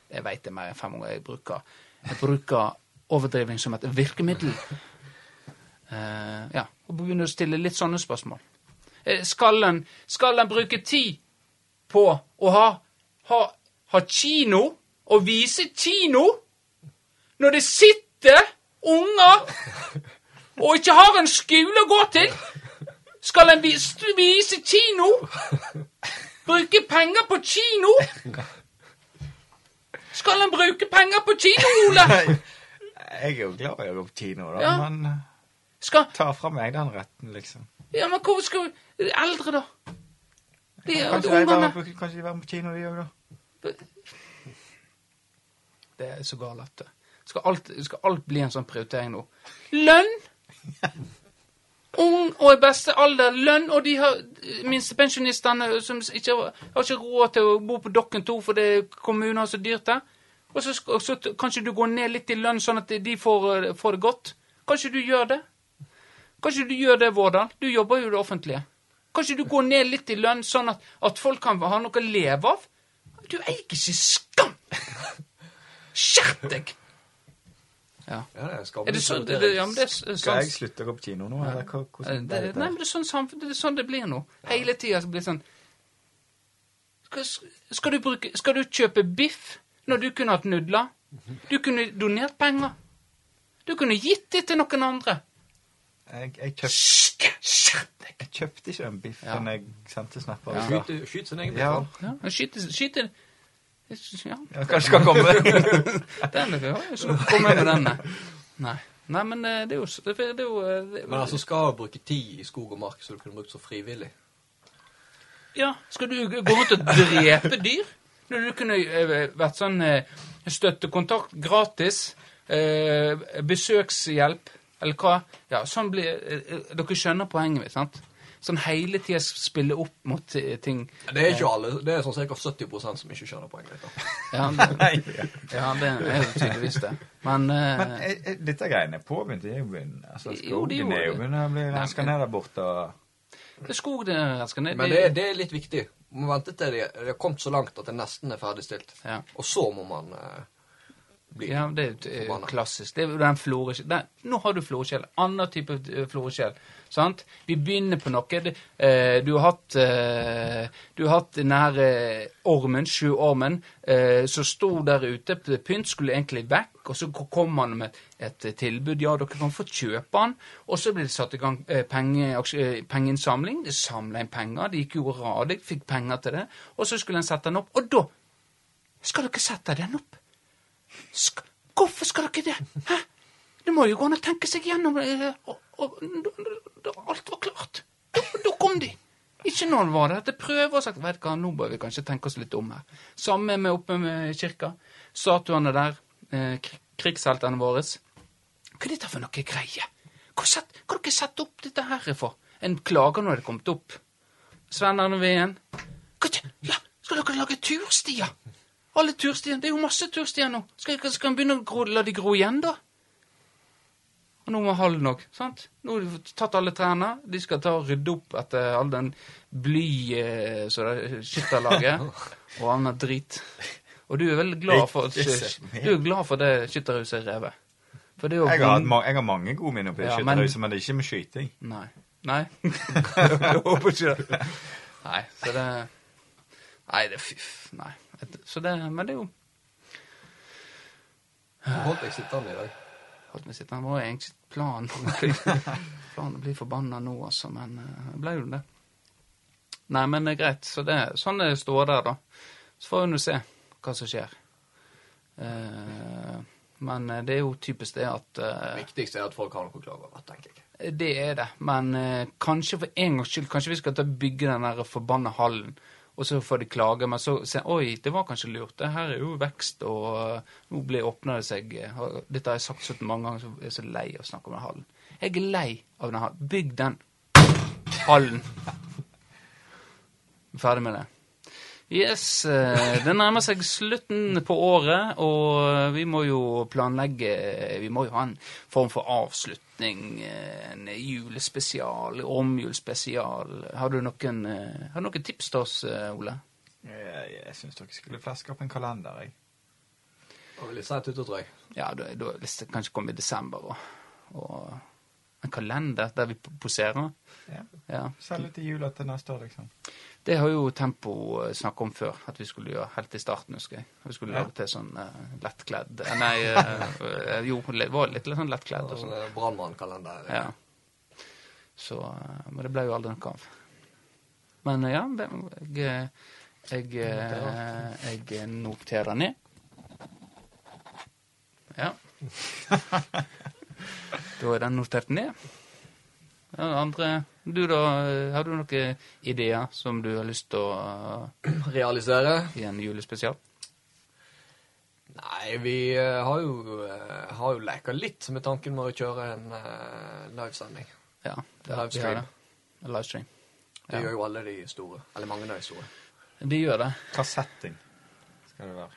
Jeg veit det er mer enn fem unger jeg bruker. Jeg bruker overdrivning som et virkemiddel. Uh, ja, og begynner å stille litt sånne spørsmål. Eh, skal en, skal en bruke tid på å ha, ha, ha kino og vise kino når det sitter unger og ikke har en skole å gå til? Skal en vise, vise kino? Bruke penger på kino? Skal en bruke penger på kino, Ole? Jeg er jo glad i å gå på kino, da, Ja. men eh, Skal, ta fra meg den retten, liksom. ja, men hvor skal vi Eldre, da? De er Kanskje de ungene. være på, kanskje de være på kino, de òg, da? Det er så galt. dette. Skal alt, skal alt bli en sånn prioritering nå? Lønn! Ung og i beste alder. Lønn, og de har minstepensjonistene som ikke har, har ikke råd til å bo på Dokken 2 fordi kommunen har så dyrt der. Og så, og så kanskje du går ned litt i lønn, sånn at de får, eh, får det godt. Kanskje du gjør det? Kanskje du gjør det, Vårdal? Du jobber jo i det offentlige. Kanskje du går ned litt i lønn, sånn at, at folk kan ha noe å leve av? Du eier ikke skam! Skjerp deg! Ja. Ja, det er Er det sånn det, ja, det er Skal jeg sånn slutte å gå på kino nå, eller hva? Eh, hvordan det, Nei, men det er sånn, det er sånn det blir nå. Hele tida blir det sånn skal, skal, du bruke, skal du kjøpe biff når du kunne hatt nudler? Du kunne donert penger. Du kunne gitt det til noen andre. Jeg, jeg, kjøpt, jeg kjøpte ikke en biff Ja. jeg sendte snapper. Ja. Skyt, skyt sin egen Ja. biff. Ja, Ja, skyt, skyte Ja, Ja, kanskje skal komme. den er jo komme med denne. Nei. Nei, men eh, det er jo, det er jo eh, det, Men altså, skal du bruke tid i skog og mark så du kunne brukt så frivillig? Ja, skal du gå rundt og drepe dyr? Når du kunne eh, vært sånn eh, støttekontakt gratis, eh, besøkshjelp, eller hva? Ja, sånn blir Dere skjønner poenget mitt, sant? Sånn hele tida spille opp mot ting. Det er ikke alle. Det er sånn ca. 70 som ikke skjønner poenget. ditt. Ja, det, ja. ja, det er jo tydeligvis det. Men, Men er, er dette greiene påbegynt. Det er jo. Altså, er jo- skogen er jo begynt å bli Nei, renska ned der borte. og... det er skog det skal ned Men det, det er litt viktig. Man må vente til det har kommet så langt at det nesten er ferdigstilt. Ja. Og så må man eh, Ja, det er eh, Forbanna. klassisk. Det er den den- Nå har du floreskjell. Annen type floreskjell. Sant? Vi begynner på noe. Det, eh, du har hatt eh, Du har hatt den her eh, ormen, sjøormen, eh, som sto der ute. Pynt skulle egentlig vekk, og så kom han med et, et tilbud. Ja, dere kan få kjøpe han. Og så ble det satt i gang eh, penge, eh, pengeinnsamling. De samla inn penger. De gikk jo radig, fikk penger til det. Og så skulle en sette den opp. Og da skal dere sette den opp. Sk Hvorfor skal dere det? Hæ? Det må jo gå an å tenke seg gjennom det, og, og, Alt var klart. Da, da kom de. Ikke noen var det. til prøver og sagt vet hva, nå bør vi kanskje tenke oss litt om her. Samme med oppe med kirka. Statuene der. Eh, krigsheltene våre. Hva er dette for noe greie? Hva har dere satt opp dette her for? En klager når det er kommet opp. Sven Arne igjen.» Ja, skal dere lage turstier? Alle turstiene. Det er jo masse turstier nå. Skal, skal en begynne å gro, la de gro igjen, da? Og nå må halv nok, sant? Nå har de tatt alle trærne. De skal ta og rydde opp etter all den bly eh, så det skytterlaget og annet drit. Og du er vel glad for du er glad for det skytterhuset er revet? For det er jo Jeg har, hatt ma jeg har mange gode minner på det Ja, men- skytterhuset, men det er ikke med skyting. Nei. Nei. Jeg håper ikke det. Nei, så det Nei, det er fyff. Nei. Så det Men det er jo Holdt deg sittende i dag. Holdt meg sittende. Det var egentlig ikke planen å bli, planen å bli forbanna nå, altså, men eh, jeg ble jo det. Nei, men det greit. Så det, sånn det står der, da. Så får vi nå se hva som skjer. Eh, men eh, det er jo typisk det at Det eh, viktigste er at folk har noe å klage over, tenker jeg. Det er det. Men eh, kanskje for en gangs skyld kanskje vi skal ta bygge den der forbanna hallen. Og så får de klage, men så sier, Oi, det var kanskje lurt. Det her er jo vekst, og eh, nå blir åpner det seg eh, Dette har jeg sagt så mange ganger, så jeg er så lei av å snakke om den hallen. Jeg er lei av den hallen. Bygg den hallen. Ferdig med det. Yes, eh, det nærmer seg slutten på året, og vi må jo planlegge Vi må jo ha en form for avslutning. eh, En julespesial, romjulsspesial. Har du noen, eh, har du noen tips til oss, eh, Ole? Jeg, jeg syns dere skulle flaske opp en kalender, jeg. Og litt seint ute, tror jeg. Ja, da, da hvis det kanskje kommer i desember, og, og en kalender der vi poserer. Ja. Ja. Selge til jula til neste år, liksom. Det har jo Tempo eh, snakket om før, at vi skulle gjøre helt i starten, husker jeg. Vi skulle Ja. lage til sånn uh, lettkledd Nei, eh, jo, det var litt, litt sånn lettkledd og Sånn sånn. brannmannkalender. Ja. Så, men det ble jo aldri noe av. Men ja, det- jeg, jeg, eh, jeg noterer ned. Ja. Da er den notert ned. Ja, andre Du, da? eh, Har du noen ideer som du har lyst til å eh, Realisere? I en julespesial? Nei, vi eh, har jo, uh, har jo leka litt med tanken med å kjøre en uh, livesending. Ja. det har vi Livestream. Livestream. Det Ja. gjør jo alle de store. Eller mange av de store. De gjør det. Hva setting skal det være?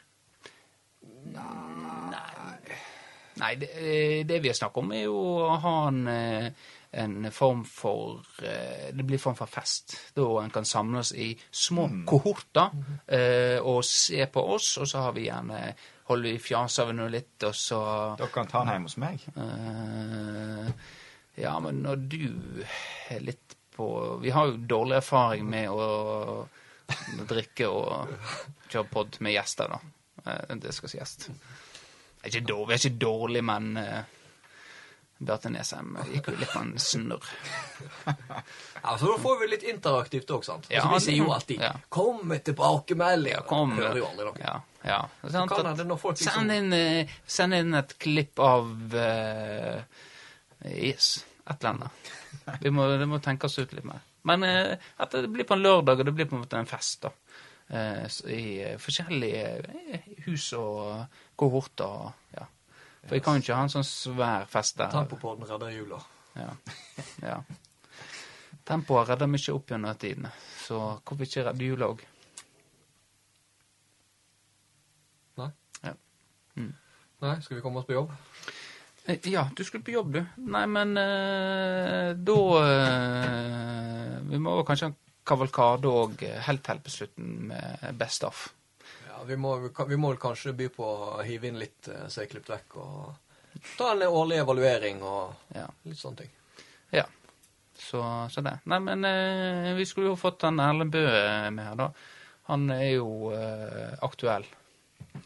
Nei, det, eh, det vi har snakket om, er jo å ha en, eh, en form for eh, Det blir en form for fest. Da en kan samles i små kohorter eh, og se på oss, og så har vi gjerne holder vi fjas av nå litt, og så Dere kan ta den hjemme hos meg. eh, Ja, men når du er litt på Vi har jo dårlig erfaring med å drikke og kjøre pod med gjester, da. Eh, Det skal sies. Det er ikke dårlig, vi er ikke dårlig men Beate Nesheim gikk jo litt på en snurr. Ja, så da får vi litt interaktivt òg, sant? Ja, altså, vi sier jo alltid ja. 'Kom med tilbakemelding'. Ja, kom. Hører jo aldri noe. Ja, ja. Sant, kan at- det folk liksom- send, inn, eh, send inn et klipp av uh, Yes, et eller annet. Vi må, det må tenkes ut litt mer. Men uh, at det blir på en lørdag, og det blir på en måte en fest, da. Uh, I eh, forskjellige eh, hus og kohorter. Ja. For vi kan jo ikke ha en sånn svær fest der. Tempopodden redder jula. Ja. ja. Tempoet redder mye opp gjennom tidene, så hvorfor ikke redde jula òg? Nei? Ja. Mm. Nei, skal vi komme oss på jobb? Eh, Ja, du skulle på jobb, du. Nei, men eh, da eh, Vi må kanskje ha en kavalkade òg helt helt på slutten med Best of. Ja, vi må, vi må vel kanskje by på å hive inn litt uh, som er vekk, og ta en årlig evaluering og Ja. litt sånne ting. ja. Så, så det. Nei, men eh, vi skulle jo fått han Erlend Bøe med her, da. Han er jo eh, aktuell.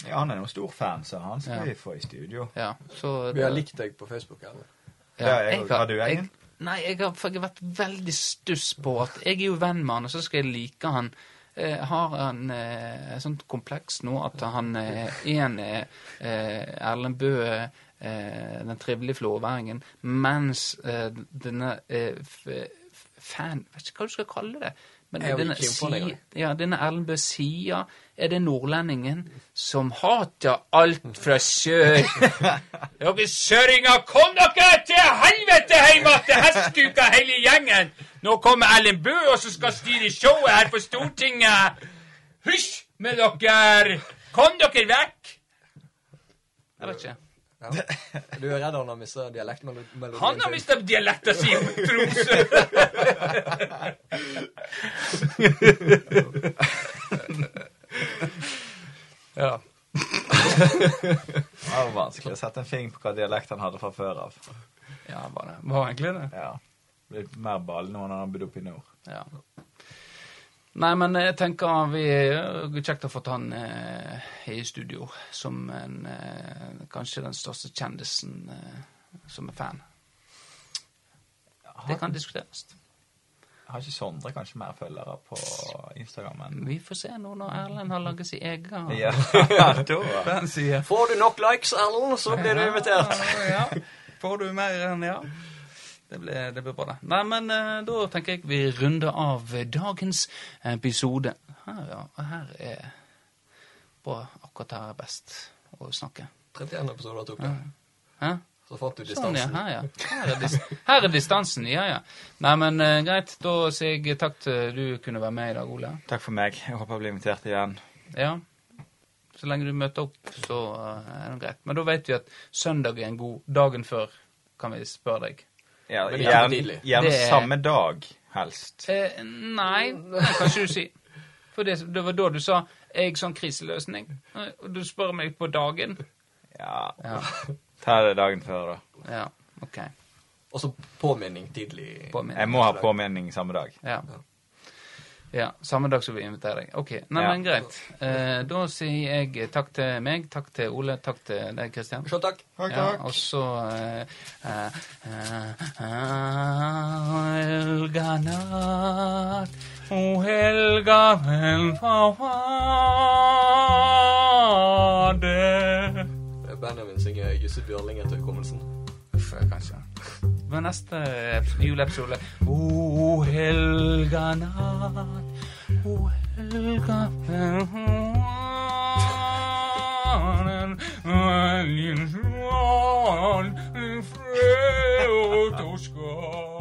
Ja, han er noen stor fan, så han skal Ja. vi få i studio. Ja, så Vi har likt deg på Facebook, Erlend. Ja, jeg- har du egen? Nei, jeg har, jeg har vært veldig stuss på at jeg er jo venn med han, og så skal jeg like han. Eh, har han eh, sånt kompleks nå at han eh, en er eh, Erlend Bø, eh, den trivelige flåværingen, mens eh, denne eh, fan Vet ikke hva du skal kalle det. Men er denne, si- ja, denne Erlend Bø Sia, er det nordlendingen som hater alt fra sør. Dere søringer, kom dere til helvete hjem til hestekuka hele gjengen! Nå kommer Erlend Bø og så skal styre showet her på Stortinget. Hysj med dere! Kom dere vekk! Jeg vet ikke. Ja. Du er redd han har mista dialektmelodien Han har mista dialekta si om Tromsø! ja. Det var vanskelig å sette en finger på hva dialekt han hadde fra før av. ja, var det. Var egentlig det. Ja. Litt mer ball nå når han har bodd oppe i nord. Ja. Nei, men jeg tenker vi er kjekt å få han eh, i studio som en, eh, kanskje den største kjendisen eh, som er fan. Det kan diskuteres. Har ikke Sondre kanskje mer følgere på Instagram enn Vi får se nå når Erlend har laget sin egen Ja. Får du nok likes, Erlend, så blir du invitert. Ja, får du mer enn ja. Det blir, det blir bra, det. Nei, men eh, da tenker jeg vi runder av dagens episode. Her, ja, her er bra. Akkurat her er best å snakke. 31 episoder tok det. Hæ? Så fant du distansen. Sånn, ja. Her, ja. Her er, dis her er distansen. Ja, ja. Nei, men uh, greit. Da sier jeg takk til du kunne være med i dag, Ole. Takk for meg. Jeg håper jeg blir invitert igjen. Ja. Så lenge du møter opp, så uh, er det greit. Men da vet vi at søndag er en god dagen før, kan vi spørre deg. Ja, Men gjerne tidlig. gjerne Det er- samme dag, helst. Eh, nei, det kan ikke du si. For det, det var da du sa 'jeg sånn kriseløsning'. Og du spør meg på dagen. Ja, Ja, ta det dagen før, da. ja ok. Og så påminning tidlig. Påminning. Jeg må ha påminning samme dag. Ja. Ja. Samme dag som vi inviterer deg. Ok, Nei, Ja. men greit. Eh, da sier jeg takk til meg, takk til Ole, takk til deg, Kristian. Så takk. Takk, Ja, og så eh, eh, eh, Helga natt, o helga vel fader Benjamin synger Jussi Bjørling etter hukommelsen. Uff, kanskje. When astep eh, ju läheb sulle uh,. helga naat uh,, helga naat. Väljen från en fröjd och skad